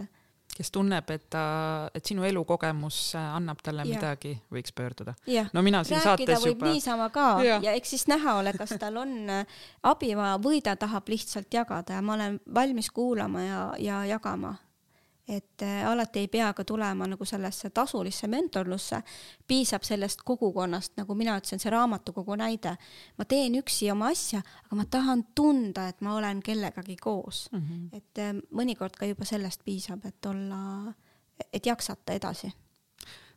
kes tunneb, et ta, et sinu elukogemus annab talle ja. midagi, võiks pöörduda. no mina siin rääkida saates juba. niisama ka ja. ja eks siis näha ole, kas tal on äh, abi vaja või ta tahab lihtsalt jagada ja ma olen valmis kuulama ja, ja jagama et äh, alati ei pea ka tulema nagu sellesse tasulisse mentorlusse, piisab sellest kogukonnast, nagu mina ütlesin, see raamatukogu näide. ma teen üksi oma asja, aga ma tahan tunda, et ma olen kellegagi koos mm. -hmm. et äh, mõnikord ka juba sellest piisab, et olla, et jaksata edasi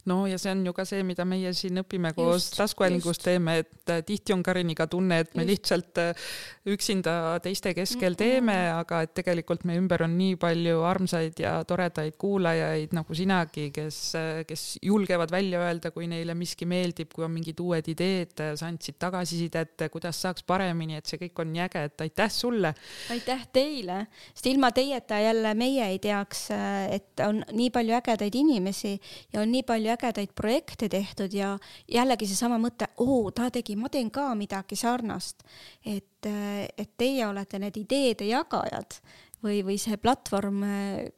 no ja see on ju ka see, mida meie siin õpime koos taskuhäälingus teeme, et äh, tihti on Kariniga tunne, et me just. lihtsalt äh, üksinda teiste keskel teeme, aga et tegelikult meie ümber on nii palju armsaid ja toredaid kuulajaid nagu sinagi, kes, äh, kes julgevad välja öelda, kui neile miski meeldib, kui on mingid uued ideed, sa andsid tagasisidet, kuidas saaks paremini, et see kõik on nii äge, et aitäh sulle. aitäh teile, sest ilma teieta jälle meie ei teaks, et on nii palju ägedaid inimesi ja on nii palju palju ägedaid projekte tehtud ja jällegi seesama mõte, oo, ta tegi, ma teen ka midagi sarnast. et, et teie olete need ideede jagajad või, või see platvorm,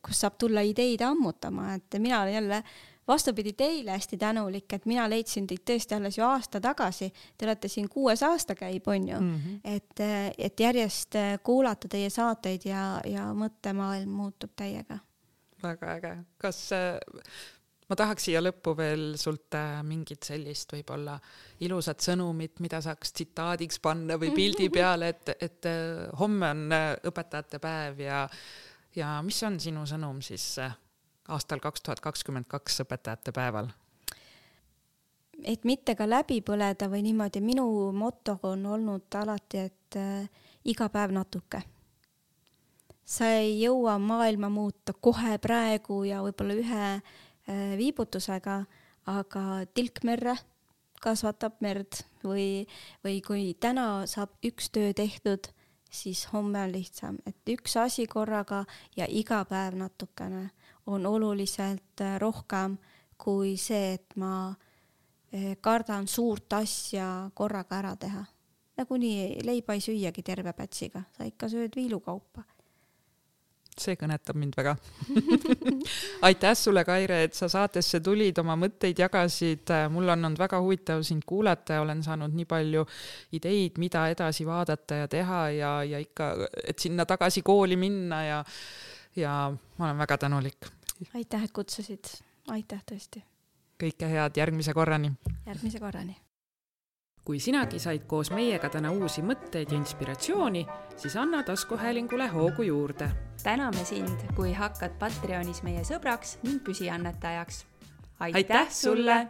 kus saab tulla ideid ammutama, et mina olen jälle vastupidi teile hästi tänulik, et mina leidsin teid tõesti alles ju aasta tagasi. Te olete siin kuues aasta käib, on ju mm, -hmm. et, et järjest kuulata teie saateid ja, ja mõttemaailm muutub täiega. väga äge, kas ma tahaks siia lõppu veel sult äh, mingit sellist võib-olla ilusat sõnumit, mida saaks tsitaadiks panna või pildi peale, et, et äh, homme on äh, õpetajate päev ja ja mis on sinu sõnum siis aastal kaks tuhat kakskümmend kaks õpetajate päeval? et mitte ka läbi põleda või niimoodi, minu moto on olnud alati, et iga päev natuke. sa ei jõua maailma muuta kohe praegu ja võib-olla ühe viibutusega, aga tilk merre kasvatab merd või, või kui täna saab üks töö tehtud, siis homme on lihtsam, et üks asi korraga ja iga päev natukene on oluliselt äh, rohkem kui see, et ma äh, kardan suurt asja korraga ära teha. nagunii leiba ei süüagi terve pätsiga, sa ikka sööd viilukaupa see kõnetab mind väga aitäh sulle, Kaire, et sa saatesse tulid, oma mõtteid jagasid. mul on olnud väga huvitav sind kuulata ja olen saanud nii palju ideid, mida edasi vaadata ja teha ja, ja ikka, et sinna tagasi kooli minna ja, ja ma olen väga tänulik. aitäh, et kutsusid, aitäh tõesti. kõike head järgmise korrani. järgmise korrani kui sinagi said koos meiega täna uusi mõtteid ja inspiratsiooni, siis anna taskuhäälingule hoogu juurde. täname sind, kui hakkad Patreonis meie sõbraks ning püsiannetajaks. aitäh sulle